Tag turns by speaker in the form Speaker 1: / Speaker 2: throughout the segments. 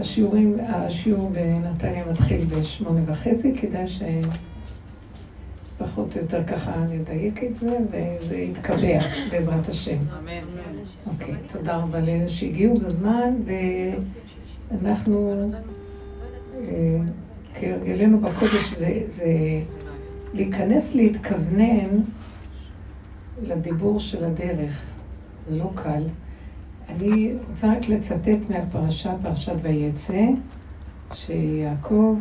Speaker 1: השיעורים, השיעור בנתניה מתחיל בשמונה וחצי, כדאי ש... פחות או יותר ככה נדייק את זה, וזה יתקבע בעזרת השם. אמן. אוקיי, תודה רבה לאלה שהגיעו בזמן, ואנחנו, אה, כהרגלנו בקודש, זה, זה להיכנס להתכוונן לדיבור של הדרך. זה לא קל. אני רוצה רק לצטט מהפרשה, פרשת ויצא, שיעקב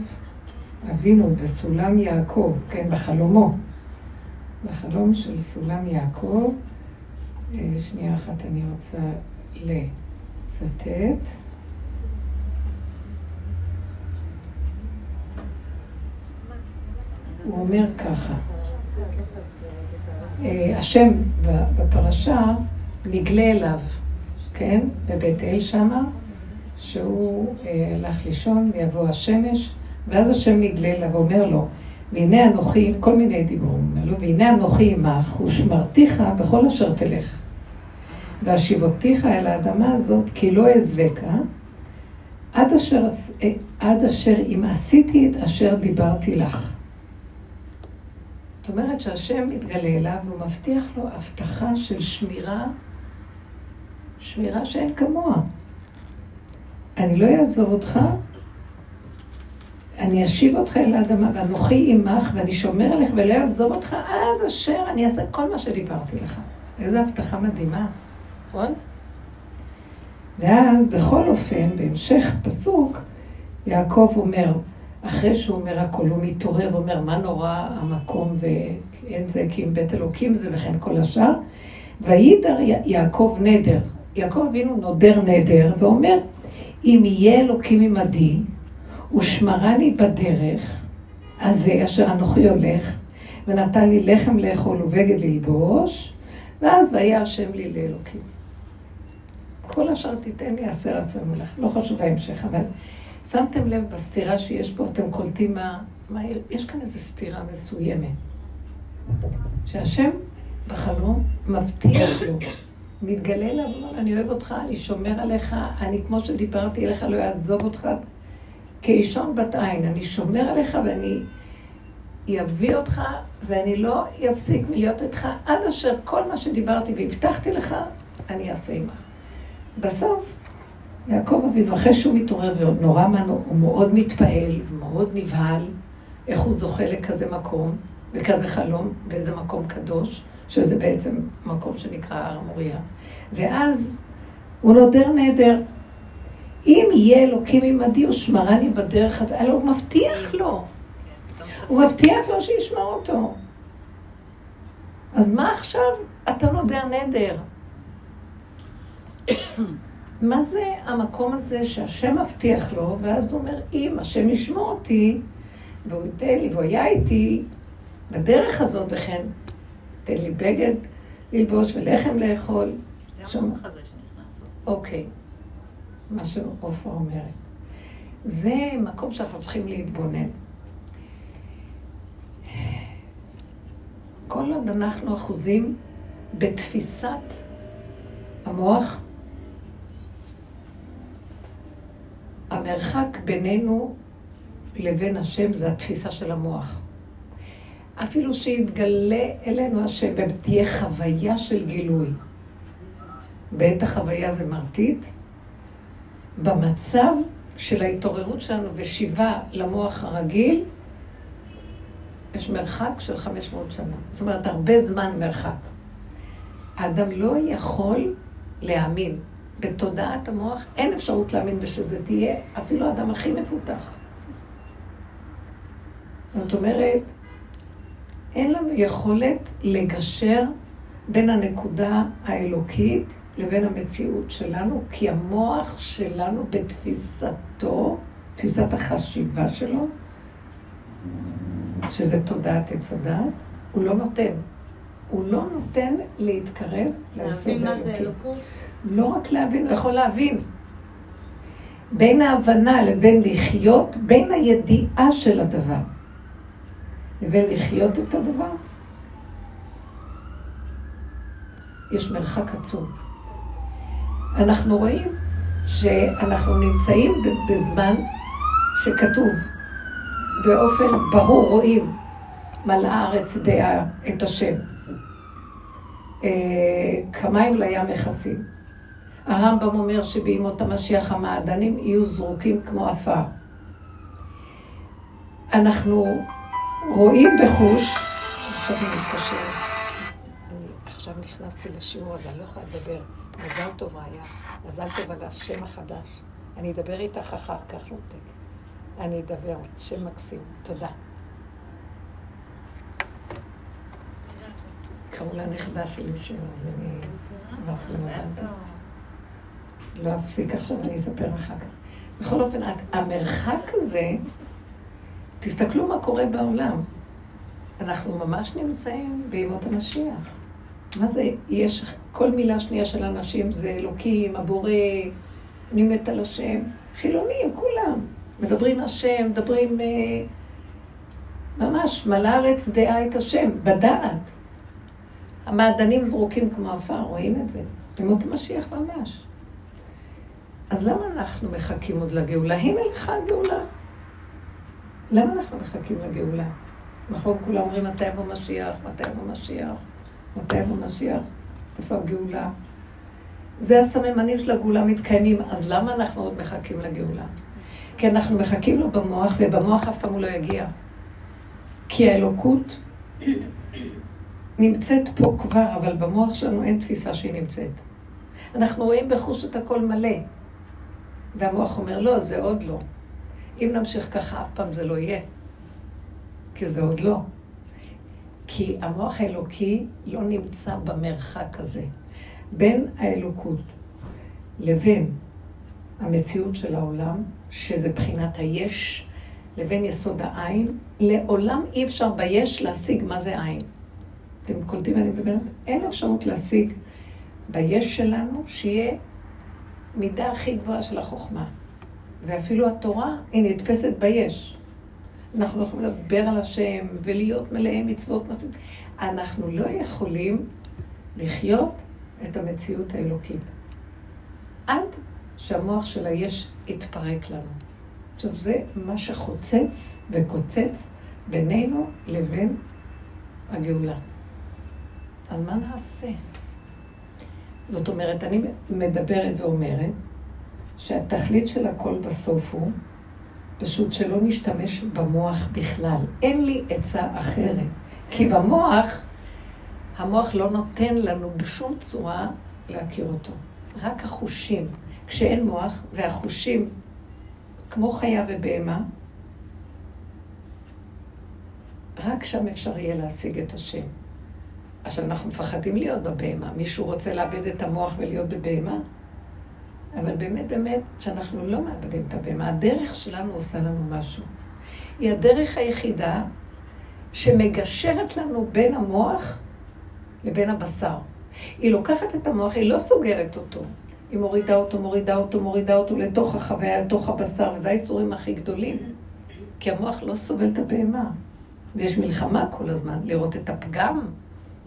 Speaker 1: אבינו בסולם יעקב, כן, בחלומו, בחלום של סולם יעקב, אה, שנייה אחת אני רוצה לצטט. הוא אומר ככה, אה, השם בפרשה נגלה אליו, כן, בבית אל שמה, שהוא אה, הלך לישון ויבוא השמש, ואז השם נגלה אליו ואומר לו, והנה אנוכי, כל מיני דיבורים, והנה אנוכי עמך ושמרתיך בכל אשר תלך. והשיבותיך אל האדמה הזאת, כי לא אעזבקה, עד אשר, עד אשר אם עשיתי את אשר דיברתי לך. זאת אומרת שהשם מתגלה אליו והוא מבטיח לו הבטחה של שמירה, שמירה שאין כמוה. אני לא אעזוב אותך אני אשיב אותך אל האדמה, ואנוכי עמך, ואני שומר עליך, ולא אעזוב אותך עד אשר אני אעשה כל מה שדיברתי לך. איזו הבטחה מדהימה, נכון? ואז בכל אופן, בהמשך פסוק, יעקב אומר, אחרי שהוא אומר הכל, הוא מתעורר ואומר, מה נורא המקום ואין זה כי אם בית אלוקים זה וכן כל השאר. ויידר יעקב נדר. יעקב אבינו נודר נדר ואומר, אם יהיה אלוקים עמדי, ושמרני בדרך הזה אשר אנוכי הולך, ונתן לי לחם לאכול ובגד ללבוש, ואז ויהיה השם לי לאלוקים. כל אשר תיתן לי עשר רצון לך. לא חשוב ההמשך, אבל שמתם לב בסתירה שיש פה, אתם קולטים מה... מה יש כאן איזו סתירה מסוימת. שהשם בחלום מבטיח לו, מתגלה אליו, אני אוהב אותך, אני שומר עליך, אני כמו שדיברתי אליך, לא אעזוב אותך, כאישון בת עין, אני שומר עליך ואני אביא אותך, ואני לא אפסיק מלהיות איתך עד אשר כל מה שדיברתי והבטחתי לך, אני אעשה עמך. בסוף, יעקב אבינו, אחרי שהוא מתעורר ועוד נורא מה, הוא מאוד מתפעל, מאוד נבהל, איך הוא זוכה לכזה מקום, וכזה חלום, באיזה מקום קדוש, שזה בעצם מקום שנקרא הר מוריה. ואז הוא נודר נהדר. אם יהיה אלוקים עמדי ושמרני בדרך הזאת, הלוא הוא מבטיח לו. הוא מבטיח לו שישמע אותו. אז מה עכשיו אתה נודר נדר? מה זה המקום הזה שהשם מבטיח לו, ואז הוא אומר, אם השם ישמור אותי, והוא ייתן לי, והוא היה איתי בדרך הזאת, וכן, תן לי בגד ללבוש ולחם לאכול.
Speaker 2: זה המוח הזה שנכנס.
Speaker 1: אוקיי. מה שעופרה אומרת. זה מקום שאנחנו צריכים להתבונן. כל עוד אנחנו אחוזים בתפיסת המוח, המרחק בינינו לבין השם זה התפיסה של המוח. אפילו שיתגלה אלינו השם ותהיה חוויה של גילוי. בעת החוויה זה מרטיט, במצב של ההתעוררות שלנו ושיבה למוח הרגיל, יש מרחק של 500 שנה. זאת אומרת, הרבה זמן מרחק. האדם לא יכול להאמין. בתודעת המוח אין אפשרות להאמין ושזה תהיה אפילו האדם הכי מפותח. זאת אומרת, אין לנו יכולת לגשר בין הנקודה האלוקית לבין המציאות שלנו, כי המוח שלנו בתפיסתו, תפיסת החשיבה שלו, שזה תודעת עץ הדת, הוא לא נותן. הוא לא נותן להתקרב
Speaker 2: להבין מה זה אלוקות?
Speaker 1: לא רק להבין, הוא יכול להבין. בין ההבנה לבין לחיות, בין הידיעה של הדבר לבין לחיות את הדבר, יש מרחק עצום. אנחנו רואים שאנחנו נמצאים בזמן שכתוב באופן ברור, רואים, מלאה הארץ דעה את השם. אה, כמים לים מכסים. הרמב"ם אומר שבימות המשיח המעדנים יהיו זרוקים כמו עפר. אנחנו רואים בחוש, עכשיו אני מתקשרת, אני עכשיו נכנסתי לשיעור הזה, אני לא יכולה לדבר. מזל טוב רעיה, מזל טוב על השם החדש. אני אדבר איתך אחר כך, לוטק. אני אדבר, שם מקסים. תודה. קראו לה נכדה שלי שם, אז אני לא אפסיק עכשיו, אני אספר אחר כך. בכל אופן, המרחק הזה, תסתכלו מה קורה בעולם. אנחנו ממש נמצאים בימות המשיח. מה זה, יש, כל מילה שנייה של אנשים זה אלוקים, הבורא, אני מת על השם. חילונים, כולם. מדברים השם, מדברים... אה, ממש, מלא הארץ דעה את השם, בדעת. המעדנים זרוקים כמו עפר, רואים את זה? ימות המשיח ממש. אז למה אנחנו מחכים עוד לגאולה? הנה לך הגאולה. למה אנחנו מחכים לגאולה? נכון, כולם אומרים מתי יבוא משיח, מתי יבוא משיח, מתי יבוא משיח, איפה הגאולה? זה הסממנים של הגאולה מתקיימים, אז למה אנחנו עוד מחכים לגאולה? כי אנחנו מחכים לו במוח, ובמוח אף פעם הוא לא יגיע. כי האלוקות נמצאת פה כבר, אבל במוח שלנו אין תפיסה שהיא נמצאת. אנחנו רואים בחוש את הכל מלא, והמוח אומר, לא, זה עוד לא. אם נמשיך ככה, אף פעם זה לא יהיה. כי זה עוד לא. כי המוח האלוקי לא נמצא במרחק הזה. בין האלוקות לבין המציאות של העולם, שזה בחינת היש, לבין יסוד העין, לעולם אי אפשר ביש להשיג מה זה עין. אתם קולטים מה אני מדברת? אין אפשרות להשיג ביש שלנו שיהיה מידה הכי גבוהה של החוכמה. ואפילו התורה היא נתפסת ביש. אנחנו יכולים לדבר על השם ולהיות מלאי מצוות מסוים. אנחנו לא יכולים לחיות את המציאות האלוקית. עד שהמוח של היש יתפרק לנו. עכשיו, זה מה שחוצץ וקוצץ בינינו לבין הגאולה. אז מה נעשה? זאת אומרת, אני מדברת ואומרת שהתכלית של הכל בסוף הוא פשוט שלא נשתמש במוח בכלל. אין לי עצה אחרת. כי במוח, המוח לא נותן לנו בשום צורה להכיר אותו. רק החושים. כשאין מוח והחושים, כמו חיה ובהמה, רק שם אפשר יהיה להשיג את השם. עכשיו, אנחנו מפחדים להיות בבהמה. מישהו רוצה לאבד את המוח ולהיות בבהמה? אבל באמת, באמת, שאנחנו לא מאבדים את הבהמה, הדרך שלנו עושה לנו משהו. היא הדרך היחידה שמגשרת לנו בין המוח לבין הבשר. היא לוקחת את המוח, היא לא סוגרת אותו. היא מורידה אותו, מורידה אותו, מורידה אותו לתוך החוויה, לתוך הבשר, וזה האיסורים הכי גדולים. כי המוח לא סובל את הבהמה. ויש מלחמה כל הזמן, לראות את הפגם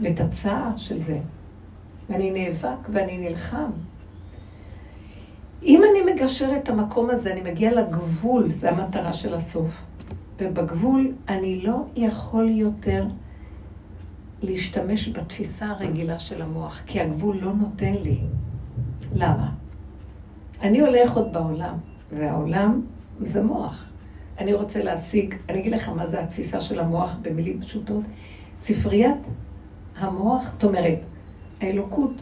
Speaker 1: ואת הצער של זה. ואני נאבק ואני נלחם. אם אני מגשר את המקום הזה, אני מגיע לגבול, זו המטרה של הסוף. ובגבול אני לא יכול יותר להשתמש בתפיסה הרגילה של המוח, כי הגבול לא נותן לי. למה? אני הולך עוד בעולם, והעולם זה מוח. אני רוצה להשיג, אני אגיד לך מה זה התפיסה של המוח במילים פשוטות. ספריית המוח, זאת אומרת, האלוקות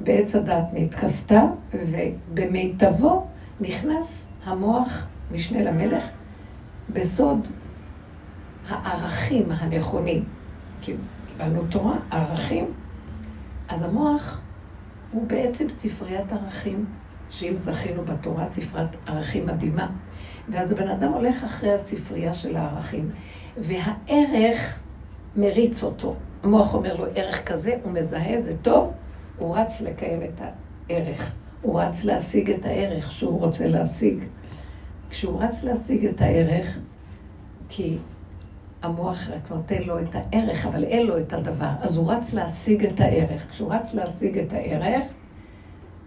Speaker 1: בעץ הדת נתכסתה, ובמיטבו נכנס המוח, משנה למלך, בסוד הערכים הנכונים. קיבלנו תורה, ערכים. אז המוח הוא בעצם ספריית ערכים, שאם זכינו בתורה, ספריית ערכים מדהימה. ואז הבן אדם הולך אחרי הספרייה של הערכים, והערך מריץ אותו. המוח אומר לו, ערך כזה, הוא מזהה, זה טוב, הוא רץ לקיים את הערך. הוא רץ להשיג את הערך שהוא רוצה להשיג. כשהוא רץ להשיג את הערך, כי המוח רק נותן לו את הערך, אבל אין לו את הדבר, אז הוא רץ להשיג את הערך. כשהוא רץ להשיג את הערך,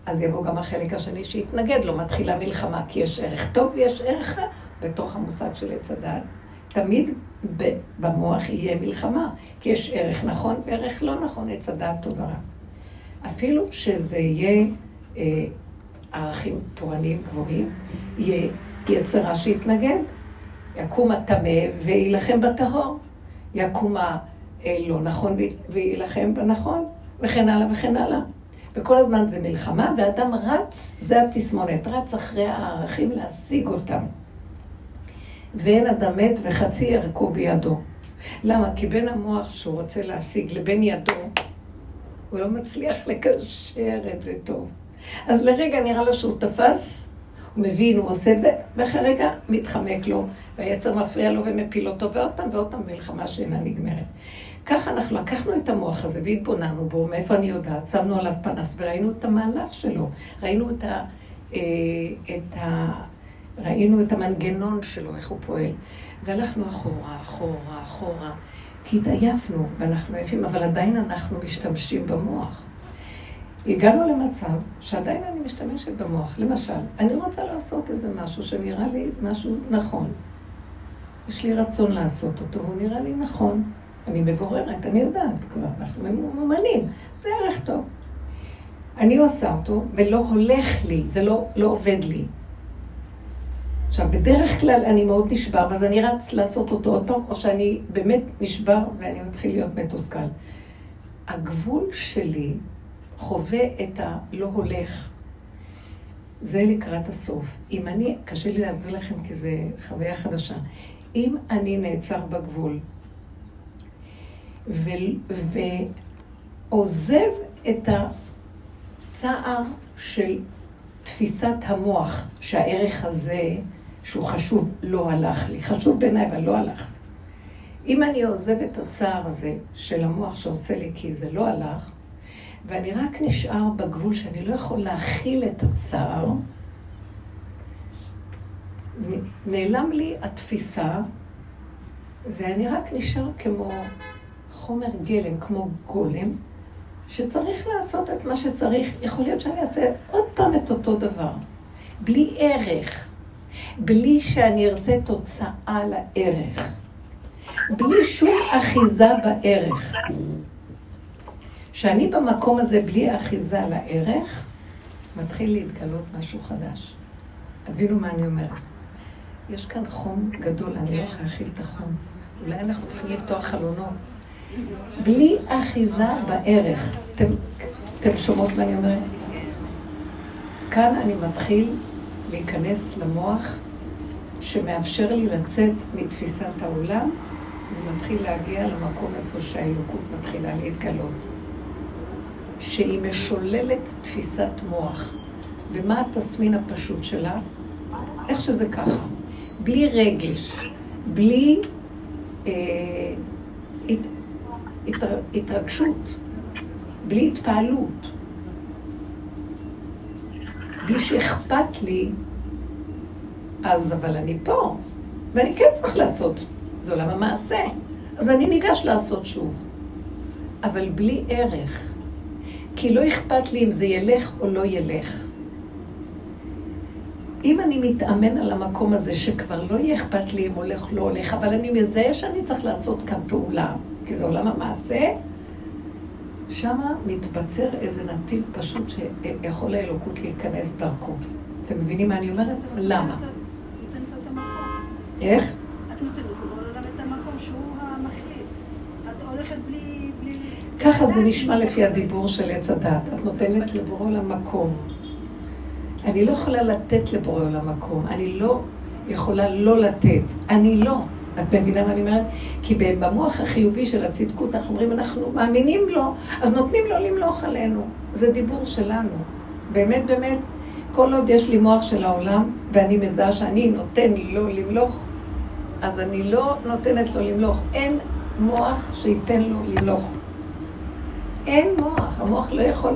Speaker 1: אז יבוא גם החלק השני שיתנגד לו, מתחילה מלחמה, כי יש ערך טוב ויש ערך רע בתוך המושג של עץ הדת. תמיד במוח יהיה מלחמה, כי יש ערך נכון וערך לא נכון, עץ הדת טוב ורע. אפילו שזה יהיה אה, ערכים תורניים גבוהים, יהיה יצרה שיתנגד. יקום הטמא ויילחם בטהור. יקום הלא נכון ויילחם בנכון, וכן הלאה וכן הלאה. וכל הזמן זה מלחמה, ואדם רץ, זה התסמונת, רץ אחרי הערכים להשיג אותם. ואין אדם מת וחצי ערכו בידו. למה? כי בין המוח שהוא רוצה להשיג לבין ידו, הוא לא מצליח לקשר את זה טוב. אז לרגע נראה לו שהוא תפס, הוא מבין, הוא עושה את זה, ואחרי רגע מתחמק לו, והיצר מפריע לו ומפיל אותו, ועוד פעם ועוד פעם מלחמה שאינה נגמרת. ככה אנחנו לקחנו את המוח הזה והתבוננו בו, מאיפה אני יודעת, שמנו עליו פנס וראינו את המהלך שלו, ראינו את ה... אה, את ה ראינו את המנגנון שלו, איך הוא פועל. והלכנו אחורה, אחורה, אחורה, כי התעייפנו ואנחנו עייפים, אבל עדיין אנחנו משתמשים במוח. הגענו למצב שעדיין אני משתמשת במוח. למשל, אני רוצה לעשות איזה משהו שנראה לי משהו נכון. יש לי רצון לעשות אותו, והוא נראה לי נכון. אני מבוררת, אני יודעת כבר, אנחנו ממומנים, זה ערך טוב. אני עושה אותו, ולא הולך לי, זה לא, לא עובד לי. עכשיו, בדרך כלל אני מאוד נשבר, ואז אני רץ לעשות אותו עוד פעם, או שאני באמת נשבר ואני מתחיל להיות מתוסכל. הגבול שלי חווה את הלא הולך. זה לקראת הסוף. אם אני, קשה לי להסביר לכם כי זה חוויה חדשה. אם אני נעצר בגבול ו, ועוזב את הצער של תפיסת המוח, שהערך הזה, שהוא חשוב, לא הלך לי. חשוב בעיניי, אבל לא הלך. אם אני עוזב את הצער הזה של המוח שעושה לי כי זה לא הלך, ואני רק נשאר בגבול שאני לא יכול להכיל את הצער, נעלם לי התפיסה, ואני רק נשאר כמו חומר גלם, כמו גולם, שצריך לעשות את מה שצריך. יכול להיות שאני אעשה עוד פעם את אותו דבר, בלי ערך, בלי שאני ארצה תוצאה לערך, בלי שום אחיזה בערך. כשאני במקום הזה בלי אחיזה לערך, מתחיל להתגלות משהו חדש. תבינו מה אני אומרת. יש כאן חום גדול, אני לא יכולה להכיל את החום. אולי אנחנו צריכים לפתוח חלונות. בלי אחיזה בערך. אתם, אתם שומעות מה אני אומרת? כאן אני מתחיל להיכנס למוח שמאפשר לי לצאת מתפיסת העולם ומתחיל להגיע למקום איפה שהאלוקות מתחילה להתגלות. שהיא משוללת תפיסת מוח. ומה התסמין הפשוט שלה? איך שזה ככה. בלי רגש, בלי אה, הת, התר, התרגשות, בלי התפעלות, בלי שאכפת לי, אז אבל אני פה, ואני כן צריך לעשות, זה עולם המעשה, אז אני ניגש לעשות שוב, אבל בלי ערך, כי לא אכפת לי אם זה ילך או לא ילך. אם אני מתאמן על המקום הזה שכבר לא יהיה אכפת לי אם הולך או לא הולך, אבל אני מזהה שאני צריך לעשות כאן פעולה, כי זה עולם המעשה, שמה מתבצר איזה נתיב פשוט שיכול האלוקות להיכנס דרכו. אתם מבינים מה אני אומרת? למה? איך? ככה זה נשמע לפי הדיבור של עץ הדת. את נותנת לבורא למקום. אני לא יכולה לתת לבורא עולם מקום, אני לא יכולה לא לתת, אני לא. את מבינה מה אני אומרת? כי במוח החיובי של הצדקות אנחנו אומרים, אנחנו מאמינים לו, אז נותנים לו למלוך עלינו. זה דיבור שלנו. באמת, באמת, כל עוד יש לי מוח של העולם, ואני מזהה שאני נותן לו למלוך, אז אני לא נותנת לו למלוך. אין מוח שייתן לו למלוך. אין מוח, המוח לא יכול...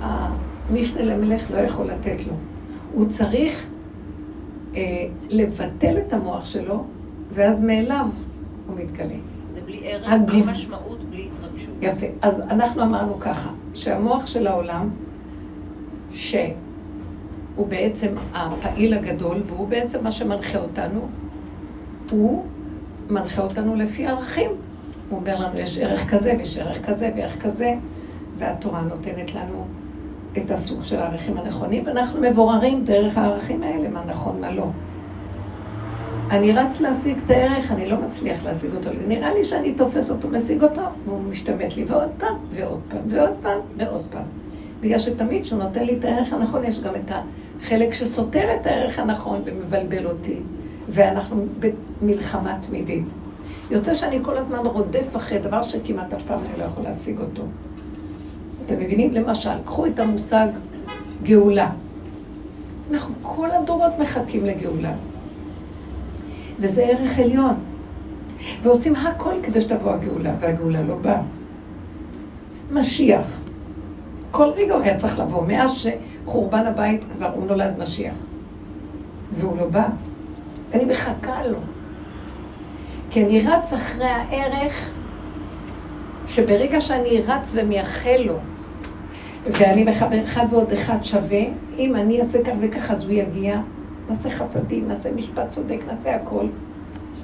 Speaker 1: המשנה למלך לא יכול לתת לו. הוא צריך אה, לבטל את המוח שלו, ואז מאליו הוא מתגלה.
Speaker 2: זה בלי ערך, בלי משמעות, בלי התרגשות.
Speaker 1: יפה. אז אנחנו אמרנו ככה, שהמוח של העולם שהוא בעצם הפעיל הגדול, והוא בעצם מה שמנחה אותנו, הוא מנחה אותנו לפי ערכים. הוא אומר לנו, יש ערך כזה, ויש ערך כזה, וערך כזה, והתורה נותנת לנו את הסוג של הערכים הנכונים, ואנחנו מבוררים דרך הערכים האלה, מה נכון, מה לא. אני רץ להשיג את הערך, אני לא מצליח להשיג אותו. נראה לי שאני תופס אותו, משיג אותו, והוא משתמט לי, ועוד פעם, ועוד פעם, ועוד פעם, ועוד פעם. בגלל שתמיד כשהוא נותן לי את הערך הנכון, יש גם את החלק שסותר את הערך הנכון ומבלבל אותי, ואנחנו במלחמה תמידית. יוצא שאני כל הזמן רודף אחרי דבר שכמעט אף פעם אני לא יכול להשיג אותו. אתם מבינים? למשל, קחו את המושג גאולה. אנחנו כל הדורות מחכים לגאולה. וזה ערך עליון. ועושים הכל כדי שתבוא הגאולה, והגאולה לא באה. משיח. כל רגע הוא היה צריך לבוא, מאז שחורבן הבית כבר הוא נולד משיח. והוא לא בא. אני מחכה לו. כי אני רץ אחרי הערך שברגע שאני רץ ומייחל לו, ואני מחבר אחד ועוד אחד שווה, אם אני אעשה כך וכך אז הוא יגיע, נעשה חסדים, נעשה משפט צודק, נעשה הכל.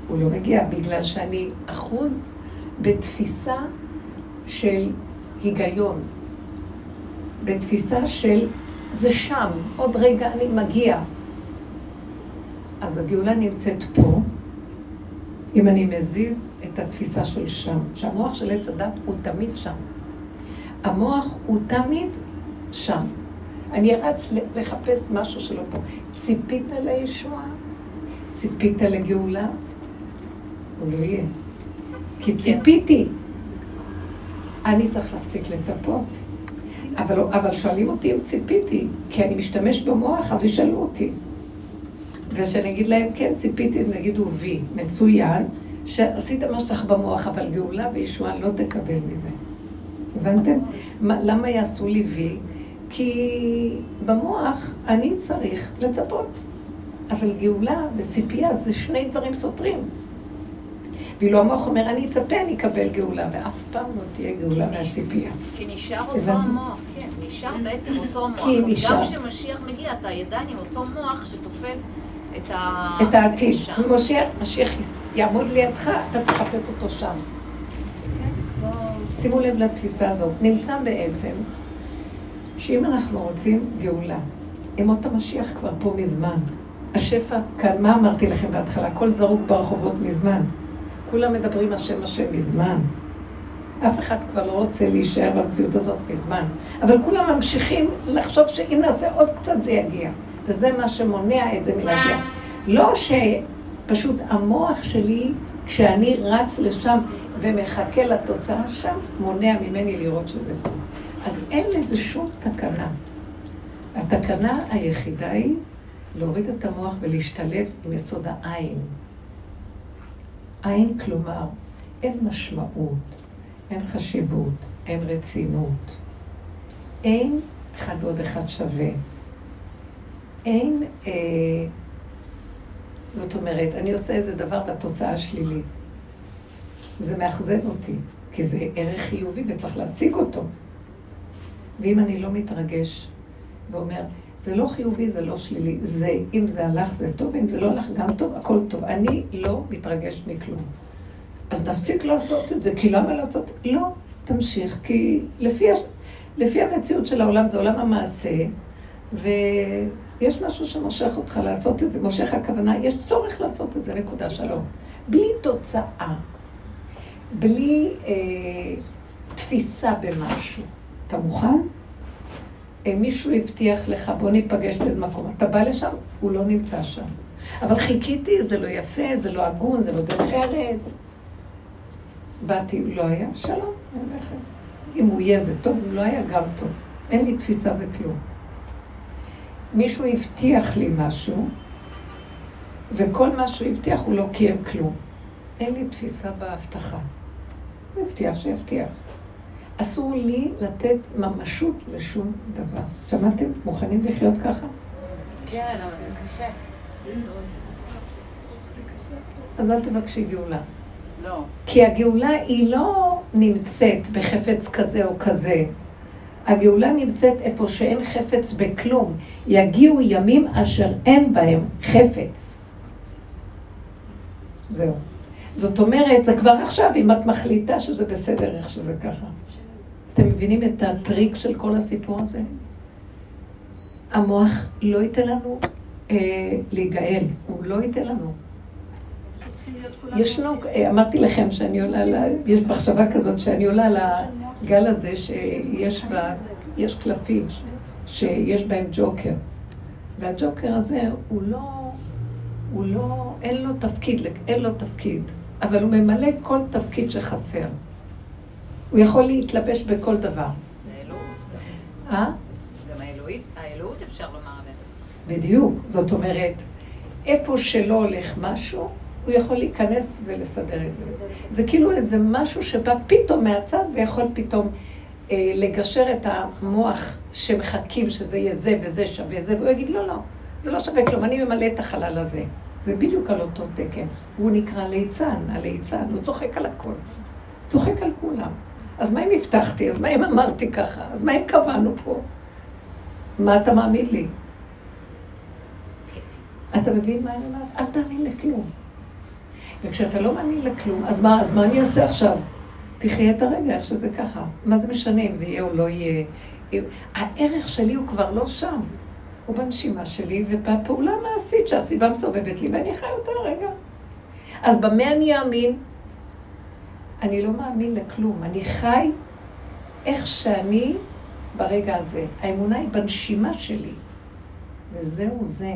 Speaker 1: הוא לא מגיע בגלל שאני אחוז בתפיסה של היגיון, בתפיסה של זה שם, עוד רגע אני מגיע. אז הגאולה נמצאת פה, אם אני מזיז את התפיסה של שם, שהמוח של עץ הדת הוא תמיד שם. המוח הוא תמיד שם. אני רץ לחפש משהו שלא פה. ציפית לישועה? ציפית לגאולה? הוא לא יהיה. כי כן. ציפיתי. אני צריך להפסיק לצפות. אבל, אבל שואלים אותי אם ציפיתי, כי אני משתמש במוח, אז ישאלו אותי. וכשאני אגיד להם, כן, ציפיתי, הם יגידו וי, מצוין, שעשית מה שצריך במוח, אבל גאולה וישועה לא תקבל מזה. הבנתם? למה יעשו לי וי? כי במוח אני צריך לצפות. אבל גאולה וציפייה זה שני דברים סותרים. ואילו המוח אומר, אני אצפה, אני אקבל גאולה, ואף פעם לא תהיה גאולה מהציפייה.
Speaker 2: כי נשאר אותו המוח, כן, נשאר בעצם אותו מוח. אז גם כשמשיח מגיע, אתה עדיין עם אותו מוח שתופס את ה...
Speaker 1: את העתיד. משיח יעמוד לידך, אתה תחפש אותו שם. כן, שימו לב לתפיסה הזאת. נמצא בעצם שאם אנחנו רוצים גאולה, ימות המשיח כבר פה מזמן. השפע כאן, מה אמרתי לכם בהתחלה? הכל זרוק ברחובות מזמן. כולם מדברים השם השם מזמן. אף אחד כבר לא רוצה להישאר במציאות הזאת מזמן. אבל כולם ממשיכים לחשוב שאם נעשה עוד קצת זה יגיע. וזה מה שמונע את זה מלהגיע. לא שפשוט המוח שלי, כשאני רץ לשם ומחכה לתוצאה שם, מונע ממני לראות שזה פה. אז אין לזה שום תקנה. התקנה היחידה היא להוריד את המוח ולהשתלב עם יסוד העין. עין כלומר, אין משמעות, אין חשיבות, אין רצינות, אין אחד ועוד אחד שווה. אין, אה, זאת אומרת, אני עושה איזה דבר והתוצאה שלילית. זה מאכזב אותי, כי זה ערך חיובי וצריך להשיג אותו. ואם אני לא מתרגש ואומר, זה לא חיובי, זה לא שלילי, זה, אם זה הלך זה טוב, אם זה לא הלך גם טוב, הכל טוב. אני לא מתרגש מכלום. אז נפסיק לעשות את זה, כי למה לעשות? לא, תמשיך, כי לפי, לפי המציאות של העולם זה עולם המעשה, ויש משהו שמושך אותך לעשות את זה. מושך הכוונה, יש צורך לעשות את זה, נקודה שלום. בלי תוצאה, בלי אה, תפיסה במשהו. אתה מוכן? מישהו הבטיח לך, בוא ניפגש באיזה מקום. אתה בא לשם, הוא לא נמצא שם. אבל חיכיתי, זה לא יפה, זה לא הגון, זה לא דרך ארץ. באתי, לא היה, שלום, אני הולכת. אם הוא יהיה זה טוב, אם לא היה גם טוב. אין לי תפיסה בכלום. מישהו הבטיח לי משהו, וכל מה שהוא הבטיח הוא לא קיים כלום. אין לי תפיסה בהבטחה. הוא הבטיח שיבטיח. אסור לי לתת ממשות לשום דבר. שמעתם? מוכנים לחיות ככה?
Speaker 2: כן, אבל זה קשה.
Speaker 1: אז אל תבקשי גאולה.
Speaker 2: לא.
Speaker 1: כי הגאולה היא לא נמצאת בחפץ כזה או כזה. הגאולה נמצאת איפה שאין חפץ בכלום. יגיעו ימים אשר אין בהם חפץ. זהו. זאת אומרת, זה כבר עכשיו, אם את מחליטה שזה בסדר איך שזה ככה. אתם מבינים את הטריק של כל הסיפור הזה? המוח לא ייתן לנו אה, להיגאל, הוא לא ייתן לנו. ישנו, אה, אמרתי לכם שאני עולה, לה, יש מחשבה כזאת שאני עולה על הגל הזה שיש בה, יש קלפים שיש בהם ג'וקר. והג'וקר הזה הוא לא, הוא לא, אין לו תפקיד, אין לו תפקיד, אבל הוא ממלא כל תפקיד שחסר. הוא יכול להתלבש בכל דבר.
Speaker 2: זה אלוהות גם. אה? גם האלוהות אפשר לומר עליהם.
Speaker 1: בדיוק. זאת אומרת, איפה שלא הולך משהו, הוא יכול להיכנס ולסדר את זה. זה כאילו איזה משהו שבא פתאום מהצד ויכול פתאום אה, לגשר את המוח שמחכים שזה יהיה זה וזה שווה זה, והוא יגיד, לא, לא, זה לא שווה כלום, אני ממלא את החלל הזה. זה בדיוק על אותו תקן. הוא נקרא ליצן, הליצן, הוא צוחק על הכל. צוחק על כולם. אז מה אם הבטחתי? אז מה אם אמרתי ככה? אז מה אם קבענו פה? מה אתה מאמין לי? אתה מבין מה אני אומרת? אל תאמין לכלום. וכשאתה לא מאמין לכלום, אז מה, אז מה אני אעשה עכשיו? תחיה את הרגע, איך שזה ככה. מה זה משנה אם זה יהיה או לא יהיה? הערך שלי הוא כבר לא שם. הוא בנשימה שלי ובפעולה המעשית שהסיבה מסובבת לי, ואני חי אותה רגע. אז במה אני אאמין? אני לא מאמין לכלום. אני חי איך שאני ברגע הזה. האמונה היא בנשימה שלי. וזהו זה.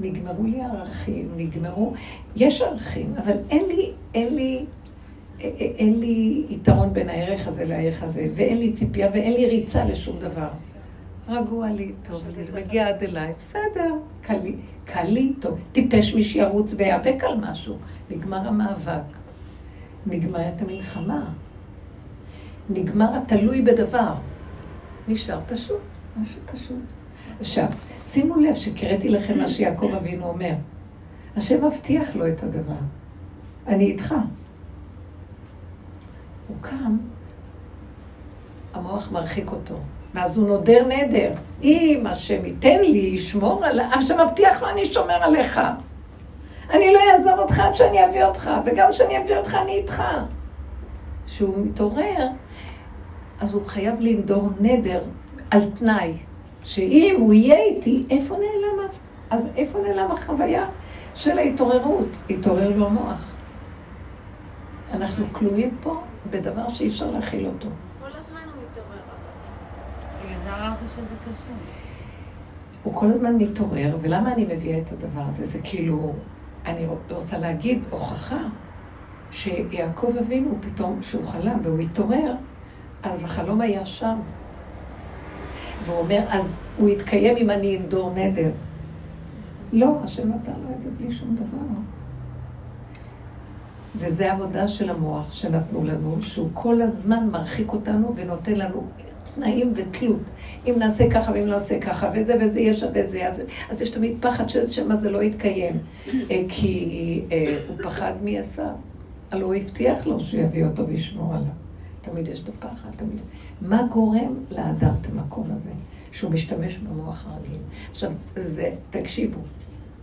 Speaker 1: נגמרו לי ערכים, נגמרו... יש ערכים, אבל אין לי, אין לי, אין לי יתרון בין הערך הזה לערך הזה, ואין לי ציפייה ואין לי ריצה לשום דבר. רגוע לי, טוב זה מגיע עד אליי, בסדר, קל לי, קל לי, טוב. טיפש מי שירוץ ויאבק על משהו. נגמר המאבק. נגמרת המלחמה. נגמר התלוי בדבר. נשאר פשוט, משהו פשוט. עכשיו, שימו לב שקראתי לכם מה שיעקב אבינו אומר. השם מבטיח לו את הדבר. אני איתך. הוא קם, המוח מרחיק אותו. ואז הוא נודר נדר. אם השם ייתן לי, ישמור על... השם מבטיח לו, אני שומר עליך. אני לא אעזוב אותך עד שאני אביא אותך, וגם כשאני אביא אותך, אני איתך. כשהוא מתעורר, אז הוא חייב לנדור נדר על תנאי. שאם הוא יהיה איתי, איפה נעלם, אז איפה נעלם החוויה של ההתעוררות? התעורר לו המוח. אנחנו כלואים פה בדבר שאי אפשר להכיל אותו.
Speaker 3: כל הזמן הוא מתעורר.
Speaker 2: בגלל זה אמרת שזה קשה.
Speaker 1: הוא כל הזמן מתעורר, ולמה אני מביאה את הדבר הזה? זה כאילו, אני רוצה להגיד, הוכחה, שיעקב אבינו פתאום, כשהוא חלם והוא התעורר, אז החלום היה שם. והוא אומר, אז הוא יתקיים אם אני אנדור נדר. לא, השם נתן לו את זה בלי שום דבר. וזה עבודה של המוח שנתנו לנו, שהוא כל הזמן מרחיק אותנו ונותן לנו תנאים ותלות. אם נעשה ככה ואם לא נעשה ככה, וזה וזה יהיה שווה זה, אז, אז יש תמיד פחד ששמה זה לא יתקיים. אה, כי אה, הוא פחד מי עשה. הלוא הוא הבטיח לו שהוא יביא אותו וישמור עליו. תמיד יש את הפחד, תמיד. מה גורם לאדם את המקום הזה, שהוא משתמש במוח הרגיל? עכשיו, זה, תקשיבו,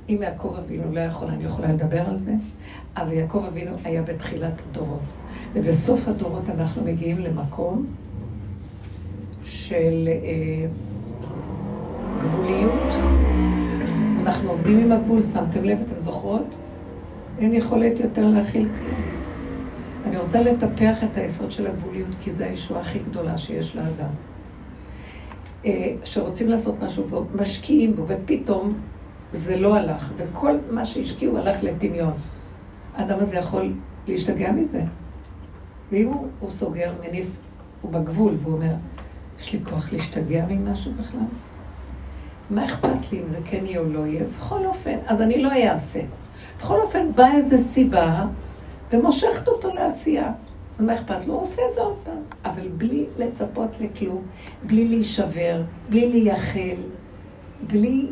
Speaker 1: אם יעקב אבינו לא יכול, אני יכולה לדבר על זה, אבל יעקב אבינו היה בתחילת הדורות. ובסוף הדורות אנחנו מגיעים למקום של אה, גבוליות. אנחנו עובדים עם הגבול, שמתם לב, אתם זוכרות? אין יכולת יותר להכיל כלום. אני רוצה לטפח את היסוד של הגבוליות, כי זו הישועה הכי גדולה שיש לאדם. אה, שרוצים לעשות משהו ומשקיעים בו, ופתאום זה לא הלך, וכל מה שהשקיעו הלך לטמיון. האדם הזה יכול להשתגע מזה. ואם הוא, הוא סוגר, מניף, הוא בגבול, והוא אומר, יש לי כוח להשתגע ממשהו בכלל? מה אכפת לי אם זה כן יהיה או לא יהיה? בכל אופן, אז אני לא אעשה. בכל אופן, באה איזו סיבה ומושכת אותו לעשייה. אז מה אכפת לו? הוא עושה את זה עוד פעם. אבל בלי לצפות לכלום, בלי להישבר, בלי לייחל, בלי...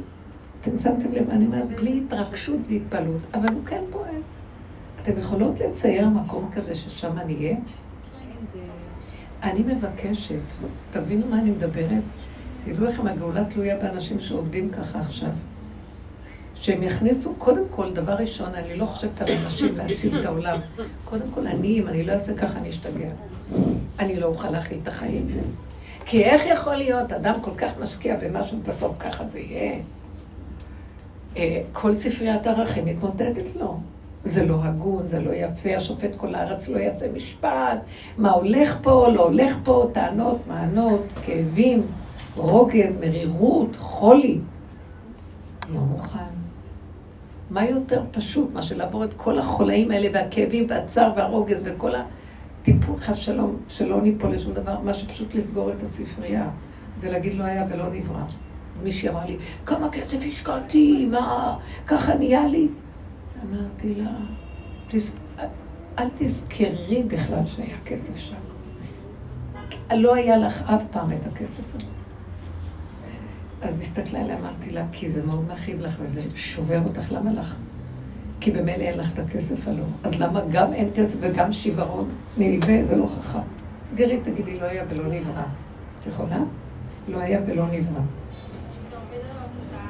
Speaker 1: אתם שמתם לב אני אומרת? בלי התרגשות והתפעלות, אבל הוא כן פועל. אתם יכולות לצייר מקום כזה ששם אני אהיה? אני מבקשת, תבינו מה אני מדברת? תדעו לכם, הגאולה תלויה באנשים שעובדים ככה עכשיו. שהם יכניסו, קודם כל, דבר ראשון, אני לא חושבת על אנשים להציל את העולם. קודם כל, אני, אם אני לא אעשה ככה, אני אשתגע. אני לא אוכל להכיל את החיים. כי איך יכול להיות אדם כל כך משקיע במשהו, בסוף ככה זה יהיה? אה, כל ספריית ערכים מתמודדת לו. זה לא הגון, זה לא יפה, השופט כל הארץ לא יעשה משפט, מה הולך פה, לא הולך פה, טענות, מענות, כאבים, רוגז, מרירות, חולי. לא מוכן. מה יותר פשוט מאשר לעבור את כל החולאים האלה והכאבים והצער והרוגז וכל הטיפול, חס שלום, שלא ניפול לשום דבר, מה שפשוט לסגור את הספרייה ולהגיד לא היה ולא נברא. מישהי אמרה לי, כמה כסף השקעתי, מה, ככה נהיה לי? אמרתי לה, תס... אל תזכרי בכלל שהיה כסף שם. לא היה לך אף פעם את הכסף הזה. אז הסתכלה עליה, אמרתי לה, כי זה מאוד מכאיב לך וזה שובר אותך, למה לך? כי במילא אין לך את הכסף הלא. אז למה גם אין כסף וגם שיוורון נלווה? זה לא חכם. סגרי, תגידי, לא היה ולא נברא. את יכולה? לא היה ולא נברא.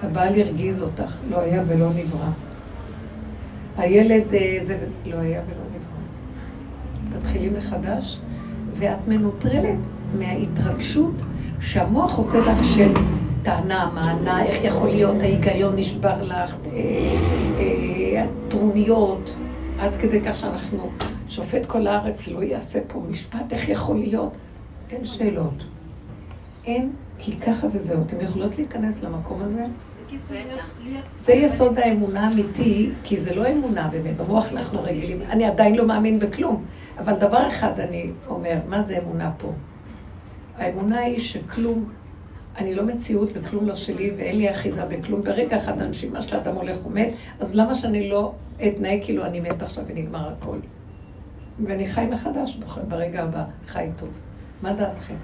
Speaker 1: הבעל הרגיז אותך, לא היה ולא נברא. הילד, אה, זה לא היה ולא נברא. תתחילי מחדש, ואת מנוטרלת מההתרגשות שהמוח עושה לך של טענה, מענה, איך יכול להיות, ההיגיון נשבר לך, אה, אה, עד כדי כך שאנחנו, שופט כל הארץ לא יעשה פה משפט, איך יכול להיות? אין שאלות. אין, כי ככה וזהו. אתן יכולות להיכנס למקום הזה? זה יסוד האמונה האמיתי, כי זה לא אמונה באמת, במוח אנחנו רגילים, אני עדיין לא מאמין בכלום, אבל דבר אחד אני אומר, מה זה אמונה פה? האמונה היא שכלום, אני לא מציאות וכלום לא שלי ואין לי אחיזה בכלום, ברגע אחד הנשימה שאדם הולך ומת, אז למה שאני לא אתנהג כאילו אני מת עכשיו ונגמר הכל? ואני חי מחדש ברגע הבא, חי טוב. מה דעתכם?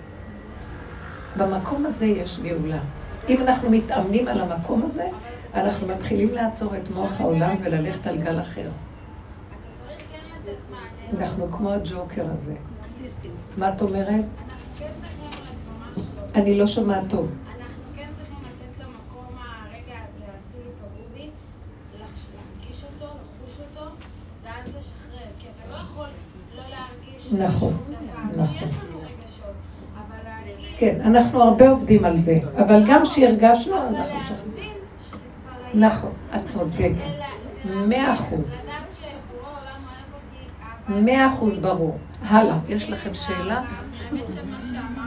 Speaker 1: במקום הזה יש גאולה. אם אנחנו מתאמנים על המקום הזה, אנחנו מתחילים לעצור את מוח העולם וללכת על גל אחר. אנחנו כמו הג'וקר הזה. מה את אומרת? אני לא שומעת טוב. נכון, נכון. כן, אנחנו הרבה עובדים על זה, אבל גם שהרגשנו, אנחנו שכחנו. נכון, את צודקת. מאה אחוז. מאה אחוז ברור. הלאה, יש לכם שאלה?